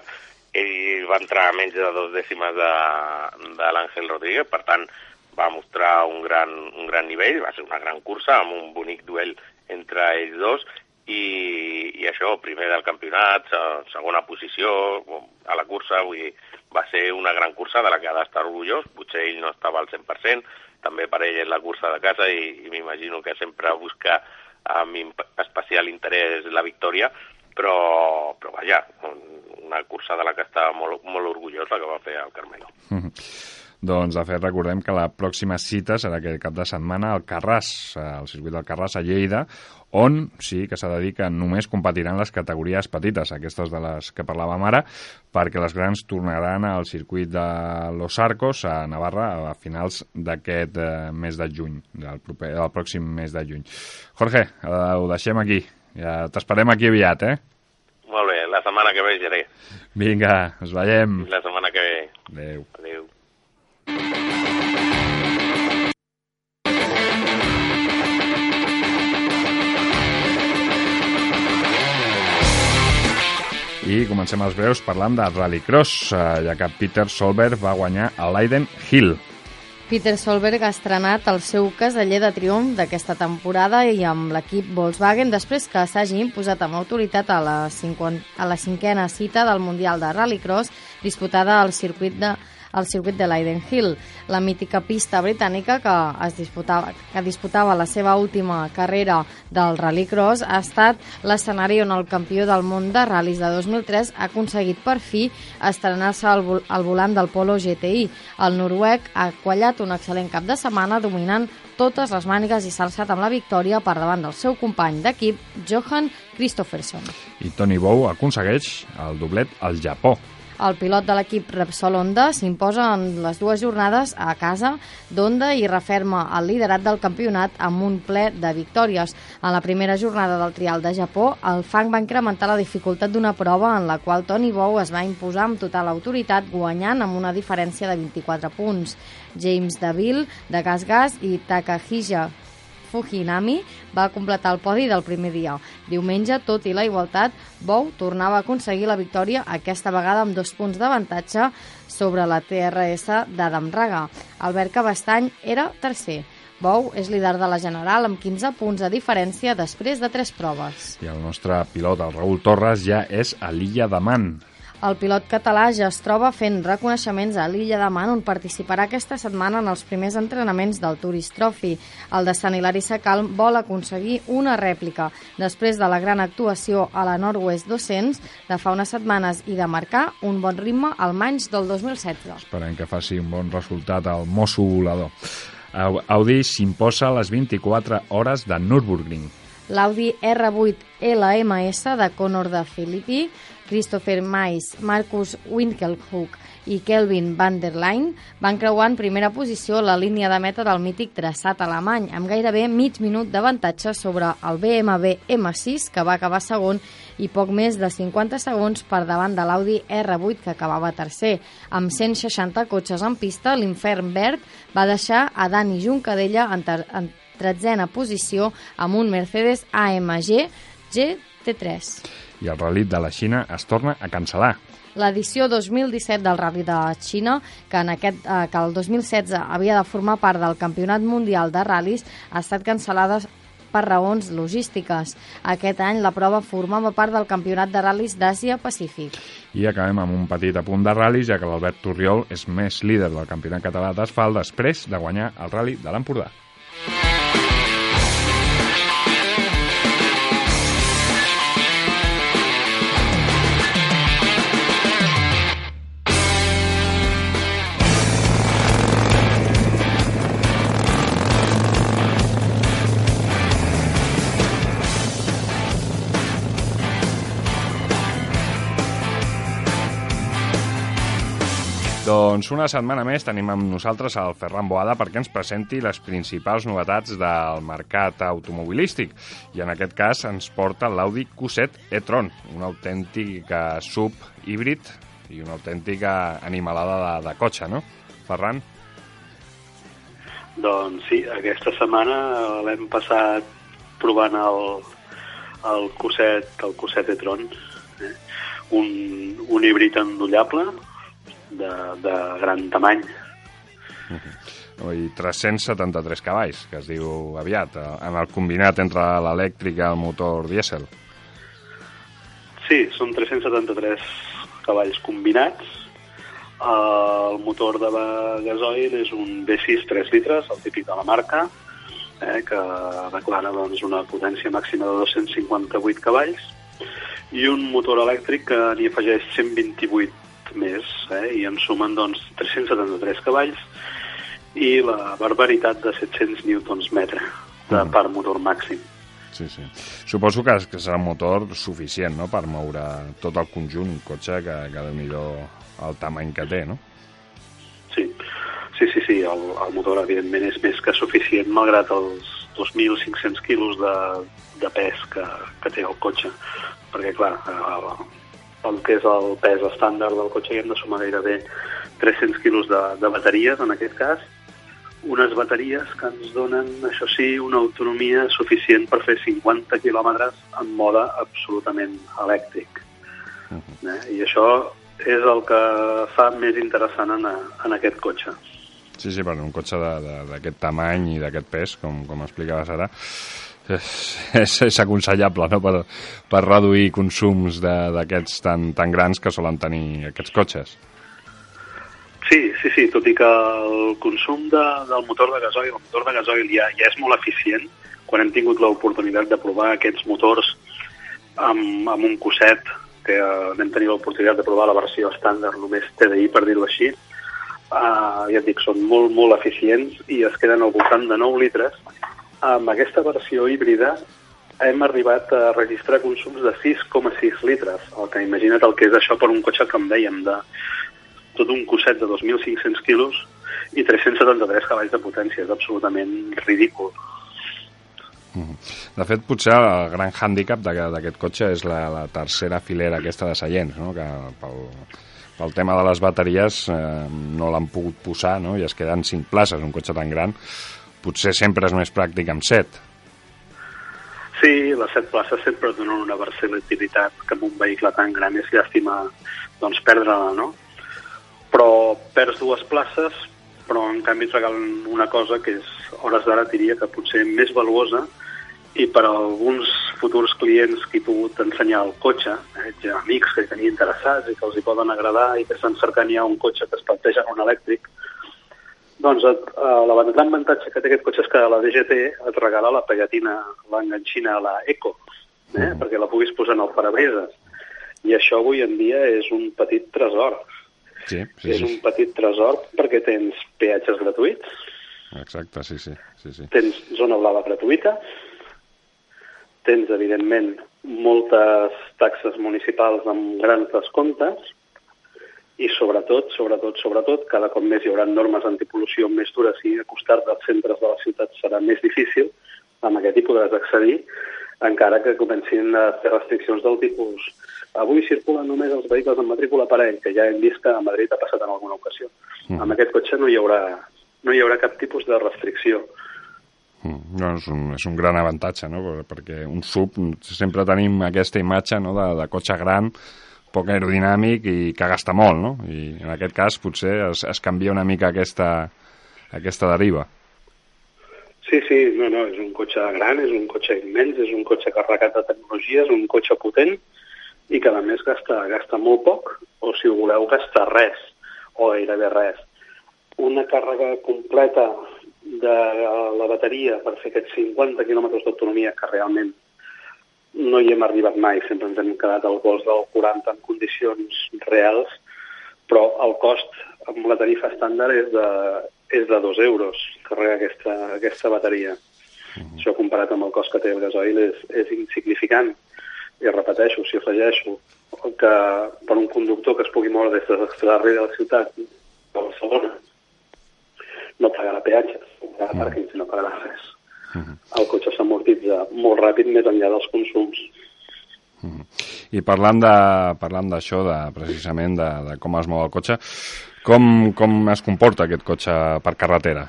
Ell va entrar a menys de dos dècimes de, de l'Àngel Rodríguez, per tant va mostrar un gran, un gran nivell, va ser una gran cursa amb un bonic duel entre ells dos i, i això, primer del campionat, se- segona posició a la cursa, vull dir, va ser una gran cursa de la que ha d'estar orgullós, potser ell no estava al 100%, també per ell és la cursa de casa i, i m'imagino que sempre busca amb especial interès la victòria, però, però vaja, un- una cursa de la que està molt, molt orgullós la que va fer el Carmelo. Doncs, de fet, recordem que la pròxima cita serà aquest cap de setmana al Carràs, al circuit del Carràs a Lleida, on sí que s'ha de dir que només competiran les categories petites, aquestes de les que parlàvem ara, perquè les grans tornaran al circuit de Los Arcos a Navarra a finals d'aquest eh, mes de juny, del, proper, del pròxim mes de juny. Jorge, eh, ho deixem aquí. Ja t'esperem aquí aviat, eh? Molt bé, la setmana que ve seré. Vinga, ens veiem. La setmana que ve. Adéu. Adéu. I comencem els breus parlant de Rallycross, eh, ja que Peter Solberg va guanyar a Leiden Hill. Peter Solberg ha estrenat el seu caseller de triomf d'aquesta temporada i amb l'equip Volkswagen després que s'hagi imposat amb autoritat a la, 50, a la cinquena cita del Mundial de Rallycross disputada al circuit de al circuit de Leiden Hill, la mítica pista britànica que, es disputava, que disputava la seva última carrera del Rallycross, ha estat l'escenari on el campió del món de ral·lis de 2003 ha aconseguit per fi estrenar-se al, vol al volant del Polo GTI. El noruec ha quallat un excel·lent cap de setmana dominant totes les mànigues i s'ha alçat amb la victòria per davant del seu company d'equip, Johan Christofferson. I Tony Bow aconsegueix el doblet al Japó. El pilot de l'equip Repsol Honda s'imposa en les dues jornades a casa d'Honda i referma el liderat del campionat amb un ple de victòries. En la primera jornada del trial de Japó, el fang va incrementar la dificultat d'una prova en la qual Tony Bow es va imposar amb total autoritat, guanyant amb una diferència de 24 punts. James Deville, de Gas Gas, i Takahija Fujinami va completar el podi del primer dia. Diumenge, tot i la igualtat, Bou tornava a aconseguir la victòria, aquesta vegada amb dos punts d'avantatge sobre la TRS d'Adam Raga. Albert Cabestany era tercer. Bou és líder de la General amb 15 punts de diferència després de tres proves. I el nostre pilot, el Raül Torres, ja és a l'illa de Man. El pilot català ja es troba fent reconeixements a l'illa de Man, on participarà aquesta setmana en els primers entrenaments del Tourist Trophy. El de Sant Hilari Sacalm vol aconseguir una rèplica després de la gran actuació a la Nord-West 200 de fa unes setmanes i de marcar un bon ritme al manys del 2016. Esperem que faci un bon resultat al mosso volador. Audi s'imposa a les 24 hores de Nürburgring. L'Audi R8 LMS de Conor de Filippi Christopher Mais, Marcus Winkelhoek i Kelvin van der Leyen van creuar en primera posició la línia de meta del mític traçat alemany, amb gairebé mig minut d'avantatge sobre el BMW M6, que va acabar segon, i poc més de 50 segons per davant de l'Audi R8, que acabava tercer. Amb 160 cotxes en pista, l'infern verd va deixar a Dani Juncadella en, en tretzena posició amb un Mercedes AMG GT3 i el rally de la Xina es torna a cancel·lar. L'edició 2017 del Rally de Xina, que, en aquest, eh, que el 2016 havia de formar part del Campionat Mundial de Ral·lis, ha estat cancel·lada per raons logístiques. Aquest any la prova formava part del Campionat de Ral·lis d'Àsia-Pacífic. I acabem amb un petit apunt de ral·lis, ja que l'Albert Turriol és més líder del Campionat Català d'Asfalt després de guanyar el Rally de l'Empordà. Doncs una setmana més tenim amb nosaltres el Ferran Boada perquè ens presenti les principals novetats del mercat automobilístic. I en aquest cas ens porta l'Audi Q7 e-tron, un autèntic sub híbrid i una autèntica animalada de, de cotxe, no? Ferran? Doncs sí, aquesta setmana l'hem passat provant el, el Q7, el Q7 e-tron, eh? un, un híbrid endollable, de, de gran tamany. Uh -huh. I 373 cavalls, que es diu aviat, eh, en el combinat entre l'elèctric i el motor dièsel. Sí, són 373 cavalls combinats. El motor de gasoil és un V6 3 litres, el típic de la marca, eh, que declara doncs, una potència màxima de 258 cavalls, i un motor elèctric que n'hi afegeix 128 més, eh? i en sumen doncs, 373 cavalls i la barbaritat de 700 newtons metre de mm. per motor màxim. Sí, sí. Suposo que, que serà un motor suficient no?, per moure tot el conjunt, un cotxe que, que de millor el tamany que té, no? Sí, sí, sí, sí. El, el motor, evidentment, és més que suficient, malgrat els 2.500 quilos de, de pes que, que té el cotxe. Perquè, clar, el, que és el pes estàndard del cotxe i hem de sumar gairebé 300 quilos de, de bateries, en aquest cas, unes bateries que ens donen, això sí, una autonomia suficient per fer 50 quilòmetres en mode absolutament elèctric. Uh -huh. eh? I això és el que fa més interessant en, a, en aquest cotxe. Sí, sí, per un cotxe d'aquest tamany i d'aquest pes, com, com explicaves ara, és, és, és aconsellable no? per, per reduir consums d'aquests tan, tan grans que solen tenir aquests cotxes. Sí, sí, sí, tot i que el consum de, del motor de gasoil, el motor de gasoil ja, ja és molt eficient, quan hem tingut l'oportunitat de provar aquests motors amb, amb un cosset, que vam tenir l'oportunitat de provar la versió estàndard, només TDI, per dir-ho així, eh, ja et dic, són molt, molt eficients i es queden al voltant de 9 litres. Amb aquesta versió híbrida hem arribat a registrar consums de 6,6 litres, el que imagina't el que és això per un cotxe em dèiem de tot un cosset de 2.500 quilos i 373 cavalls de potència. És absolutament ridícul. De fet, potser el gran hàndicap d'aquest cotxe és la, la tercera filera aquesta de seients, no? que pel, pel tema de les bateries eh, no l'han pogut posar no? i es queden cinc places, un cotxe tan gran. Potser sempre és més pràctic amb set. Sí, les set places sempre donen una versatilitat que amb un vehicle tan gran és llàstima doncs, perdre-la, no? Però perds dues places, però en canvi et regalen una cosa que és, hores d'ara diria que potser més valuosa, i per a alguns futurs clients que he pogut ensenyar el cotxe, eh, amics que hi tenia interessats i que els hi poden agradar i que estan cercant ja un cotxe que es planteja un elèctric, doncs eh, la gran avantatge que té aquest cotxe és que la DGT et regala la pegatina, l'enganxina a la Eco, eh, mm. perquè la puguis posar en el parabrises. I això avui en dia és un petit tresor. Sí, sí, és sí. un petit tresor perquè tens peatges gratuïts, Exacte, sí, sí. sí, sí. tens zona blava gratuïta, tens, evidentment, moltes taxes municipals amb grans descomptes i, sobretot, sobretot, sobretot, cada cop més hi haurà normes antipol·lució més dures i acostar-te als centres de la ciutat serà més difícil, amb aquest hi podràs accedir, encara que comencin a fer restriccions del tipus avui circulen només els vehicles amb matrícula parell, que ja hem vist que a Madrid ha passat en alguna ocasió. Mm. Amb aquest cotxe no hi haurà, no hi haurà cap tipus de restricció. Mm, no, és, un, és un gran avantatge, no? perquè un sub sempre tenim aquesta imatge no? de, de cotxe gran, poc aerodinàmic i que gasta molt, no? I en aquest cas potser es, es canvia una mica aquesta, aquesta deriva. Sí, sí, no, no, és un cotxe gran, és un cotxe immens, és un cotxe carregat de tecnologia, és un cotxe potent i que a més gasta, gasta molt poc, o si ho voleu gasta res, o gairebé res. Una càrrega completa de la bateria per fer aquests 50 quilòmetres d'autonomia que realment no hi hem arribat mai, sempre ens hem quedat al vols del 40 en condicions reals, però el cost amb la tarifa estàndard és de, és de 2 euros carregar aquesta, aquesta bateria. Uh -huh. Això comparat amb el cost que té el gasoil és, és insignificant. I repeteixo, si afegeixo que per un conductor que es pugui moure des de l'extrarri de la ciutat a Barcelona no pagarà peatges, no pagarà -huh. pàrquings, no pagarà res. -huh. El cotxe s'amortitza molt ràpid més enllà dels consums. I parlant de parlant d'això, de, precisament de, de com es mou el cotxe, com, com es comporta aquest cotxe per carretera?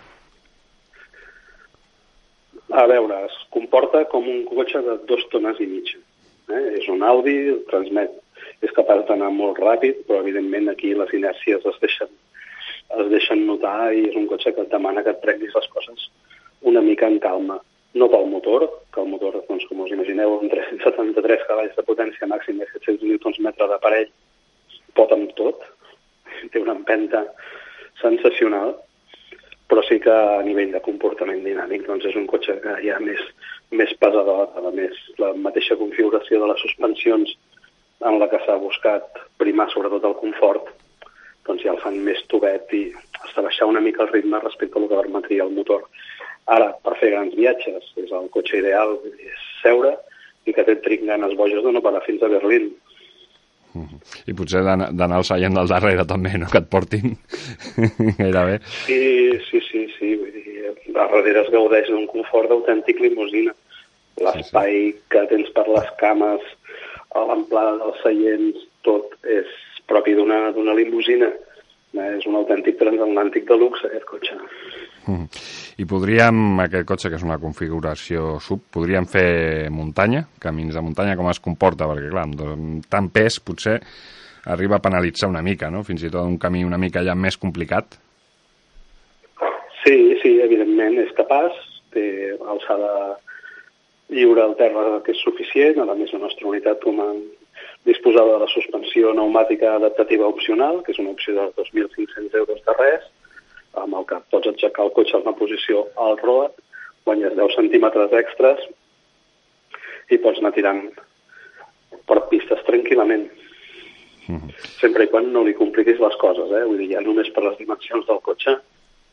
A veure, es comporta com un cotxe de dos tones i mitja. Eh? És un Audi, transmet, és capaç d'anar molt ràpid, però evidentment aquí les inèrcies es deixen, es deixen notar i és un cotxe que et demana que et les coses una mica en calma. No pel motor, que el motor, doncs, com us imagineu, amb 373 cavalls de potència màxima i 700 Nm d'aparell, pot amb tot, té una empenta sensacional, però sí que a nivell de comportament dinàmic doncs és un cotxe que ja més, més pesador, a més la mateixa configuració de les suspensions en la que s'ha buscat primar sobretot el confort, doncs ja el fan més tubet i de baixar una mica el ritme respecte al que permetria el motor. Ara, per fer grans viatges, és el cotxe ideal, és seure i que té ganes boges de no parar fins a Berlín. I potser d'anar al seient del darrere també, no? Que et portin gairebé. Sí, sí, sí, sí. Vull dir, a darrere es gaudeix d'un confort d'autèntic limusina. L'espai sí, sí. que tens per les cames, a l'amplada dels seients, tot és propi d'una limusina. És un autèntic transatlàntic de luxe, aquest cotxe. Mm. I podríem, aquest cotxe, que és una configuració sub, podríem fer muntanya, camins de muntanya, com es comporta? Perquè, clar, amb tant pes, potser arriba a penalitzar una mica, no? Fins i tot un camí una mica ja més complicat. Sí, sí, evidentment és capaç, té alçada lliure al terra que és suficient, a més la nostra unitat com a disposava de la suspensió pneumàtica adaptativa opcional, que és una opció de 2.500 euros de res, amb el que pots aixecar el cotxe en una posició al road, guanyes 10 centímetres extras i pots anar tirant per pistes tranquil·lament. Mm -hmm. Sempre i quan no li compliquis les coses, eh? Vull dir, ja només per les dimensions del cotxe,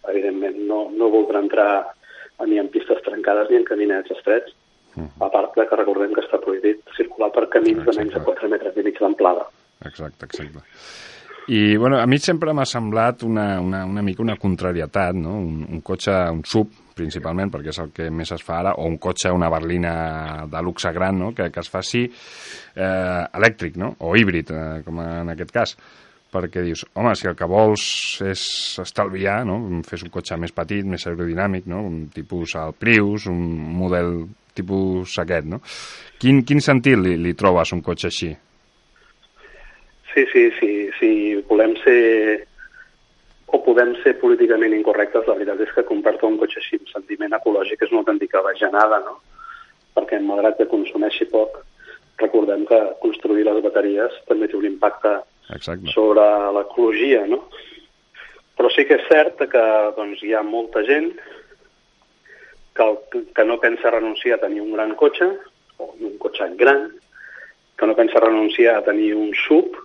evidentment no, no voldrà entrar ni en pistes trencades ni en caminets estrets, mm -hmm. a part que recordem que està prohibit circular per camins exacte. de menys de 4 metres i mig d'amplada. Exacte, exacte. I, bueno, a mi sempre m'ha semblat una, una, una mica una contrarietat, no? Un, un cotxe, un sub, principalment, perquè és el que més es fa ara, o un cotxe, una berlina de luxe gran, no? que, que es faci eh, elèctric, no? o híbrid, eh, com en aquest cas perquè dius, home, si el que vols és estalviar, no? fes un cotxe més petit, més aerodinàmic, no? un tipus al Prius, un model tipus aquest, no? Quin, quin sentit li, li trobes un cotxe així? Sí, sí, sí, sí, volem ser o podem ser políticament incorrectes, la veritat és que compartir un cotxe així amb sentiment ecològic és una autèntica bajanada, no? Perquè malgrat que consumeixi poc, recordem que construir les bateries també té un impacte Exacte. sobre l'ecologia, no? Però sí que és cert que doncs, hi ha molta gent que, que no pensa renunciar a tenir un gran cotxe, o un cotxe gran, que no pensa renunciar a tenir un sub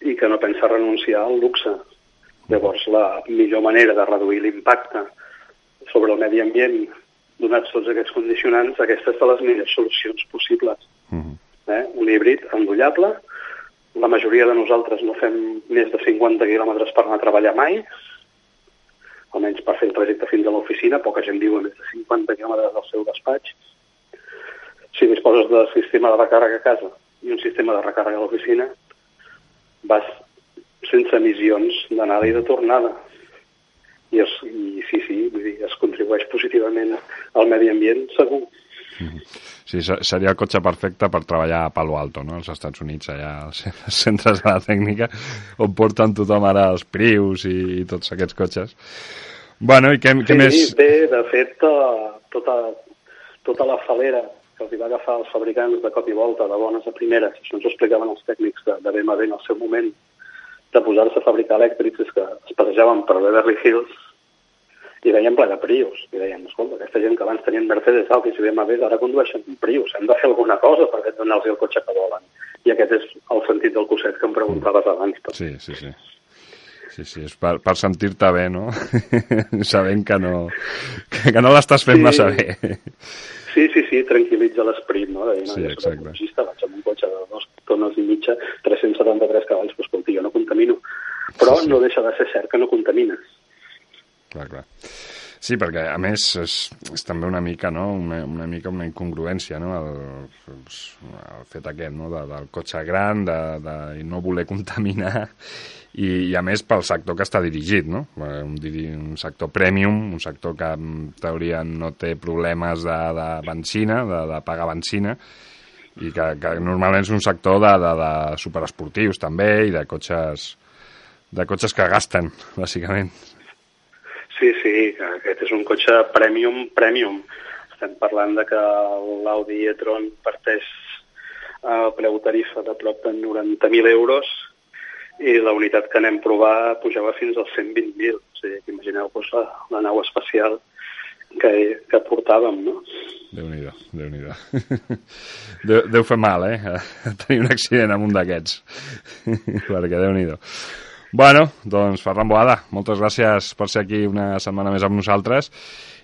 i que no pensa renunciar al luxe. Llavors, la millor manera de reduir l'impacte sobre el medi ambient, donats tots aquests condicionants, aquesta és de les millors solucions possibles. Uh -huh. eh? Un híbrid endollable, la majoria de nosaltres no fem més de 50 quilòmetres per anar a treballar mai, almenys per fer el trajecte fins a l'oficina, poca gent diu més de 50 quilòmetres del seu despatx. Si disposes de sistema de recàrrega a casa i un sistema de recàrrega a l'oficina, vas sense emissions d'anada i de tornada. I, es, i sí, sí, vull dir, es contribueix positivament al medi ambient, segur. Sí, seria el cotxe perfecte per treballar a Palo Alto, no? als Estats Units, allà als centres de la tècnica, on porten tothom ara els Prius i, i tots aquests cotxes. Bueno, i què, sí, què més? Sí, de fet, tota, tota la falera que els va agafar els fabricants de cop i volta, de bones a primeres, això ens ho explicaven els tècnics de, de BMW en el seu moment, de posar-se a fabricar elèctrics, és que es passejaven per Beverly Hills i veiem ple de Prius. I deien, escolta, aquesta gent que abans tenien Mercedes, Audis i BMW, ara condueixen Prius. Hem de fer alguna cosa per donar-los el cotxe que volen. I aquest és el sentit del cosset que em preguntaves abans. Però. Sí, sí, sí. Sí, sí, és per, per sentir-te bé, no? Sabent que no, que, que no l'estàs fent sí. massa bé. Sí, sí, sí, tranquil·litza l'esperit, no? De dir, no, sí, exacte. vaig amb un cotxe de dos tones i mitja, 373 cavalls, doncs, escolti, jo no contamino. Però sí, sí. no deixa de ser cert que no contamines clar, clar. Sí, perquè a més és, és també una mica, no? una, una mica una incongruència no? el, el, fet aquest no? de, del cotxe gran, de, de no voler contaminar i, i a més pel sector que està dirigit, no? un, un sector premium, un sector que en teoria no té problemes de, de benzina, de, de pagar benzina, i que, que normalment és un sector de, de, de superesportius també i de cotxes de cotxes que gasten, bàsicament. Sí, sí, aquest és un cotxe premium, premium. Estem parlant de que l'Audi e-tron parteix a preu tarifa de prop de 90.000 euros i la unitat que anem a provar pujava fins als 120.000. O sigui, imagineu-vos la, la nau espacial que, que portàvem, no? Déu-n'hi-do, déu nhi déu, deu fer mal, eh? Tenir un accident amb un d'aquests. Perquè déu-n'hi-do. Bueno, doncs Ferran Boada, moltes gràcies per ser aquí una setmana més amb nosaltres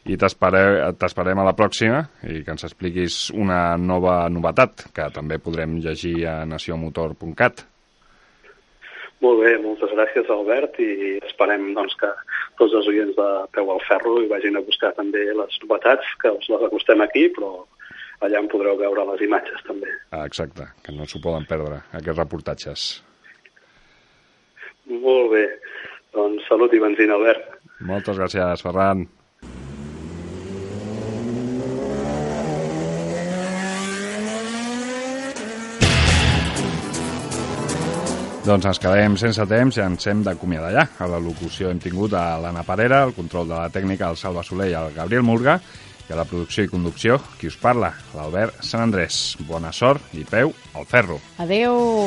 i t'esperem a la pròxima i que ens expliquis una nova novetat que també podrem llegir a nacionmotor.cat. Molt bé, moltes gràcies Albert i esperem doncs, que tots els oients de Peu al Ferro i vagin a buscar també les novetats, que us les acostem aquí, però allà en podreu veure les imatges també. Ah, exacte, que no s'ho poden perdre, aquests reportatges. Molt bé. Doncs salut i benzina, Albert. Moltes gràcies, Ferran. Doncs ens quedem sense temps i ens hem d'acomiadar ja. A la locució hem tingut a l'Anna Parera, el control de la tècnica, el Salva Soler i el Gabriel Murga, i a la producció i conducció, qui us parla, l'Albert Sant Andrés. Bona sort i peu al ferro. Adeu!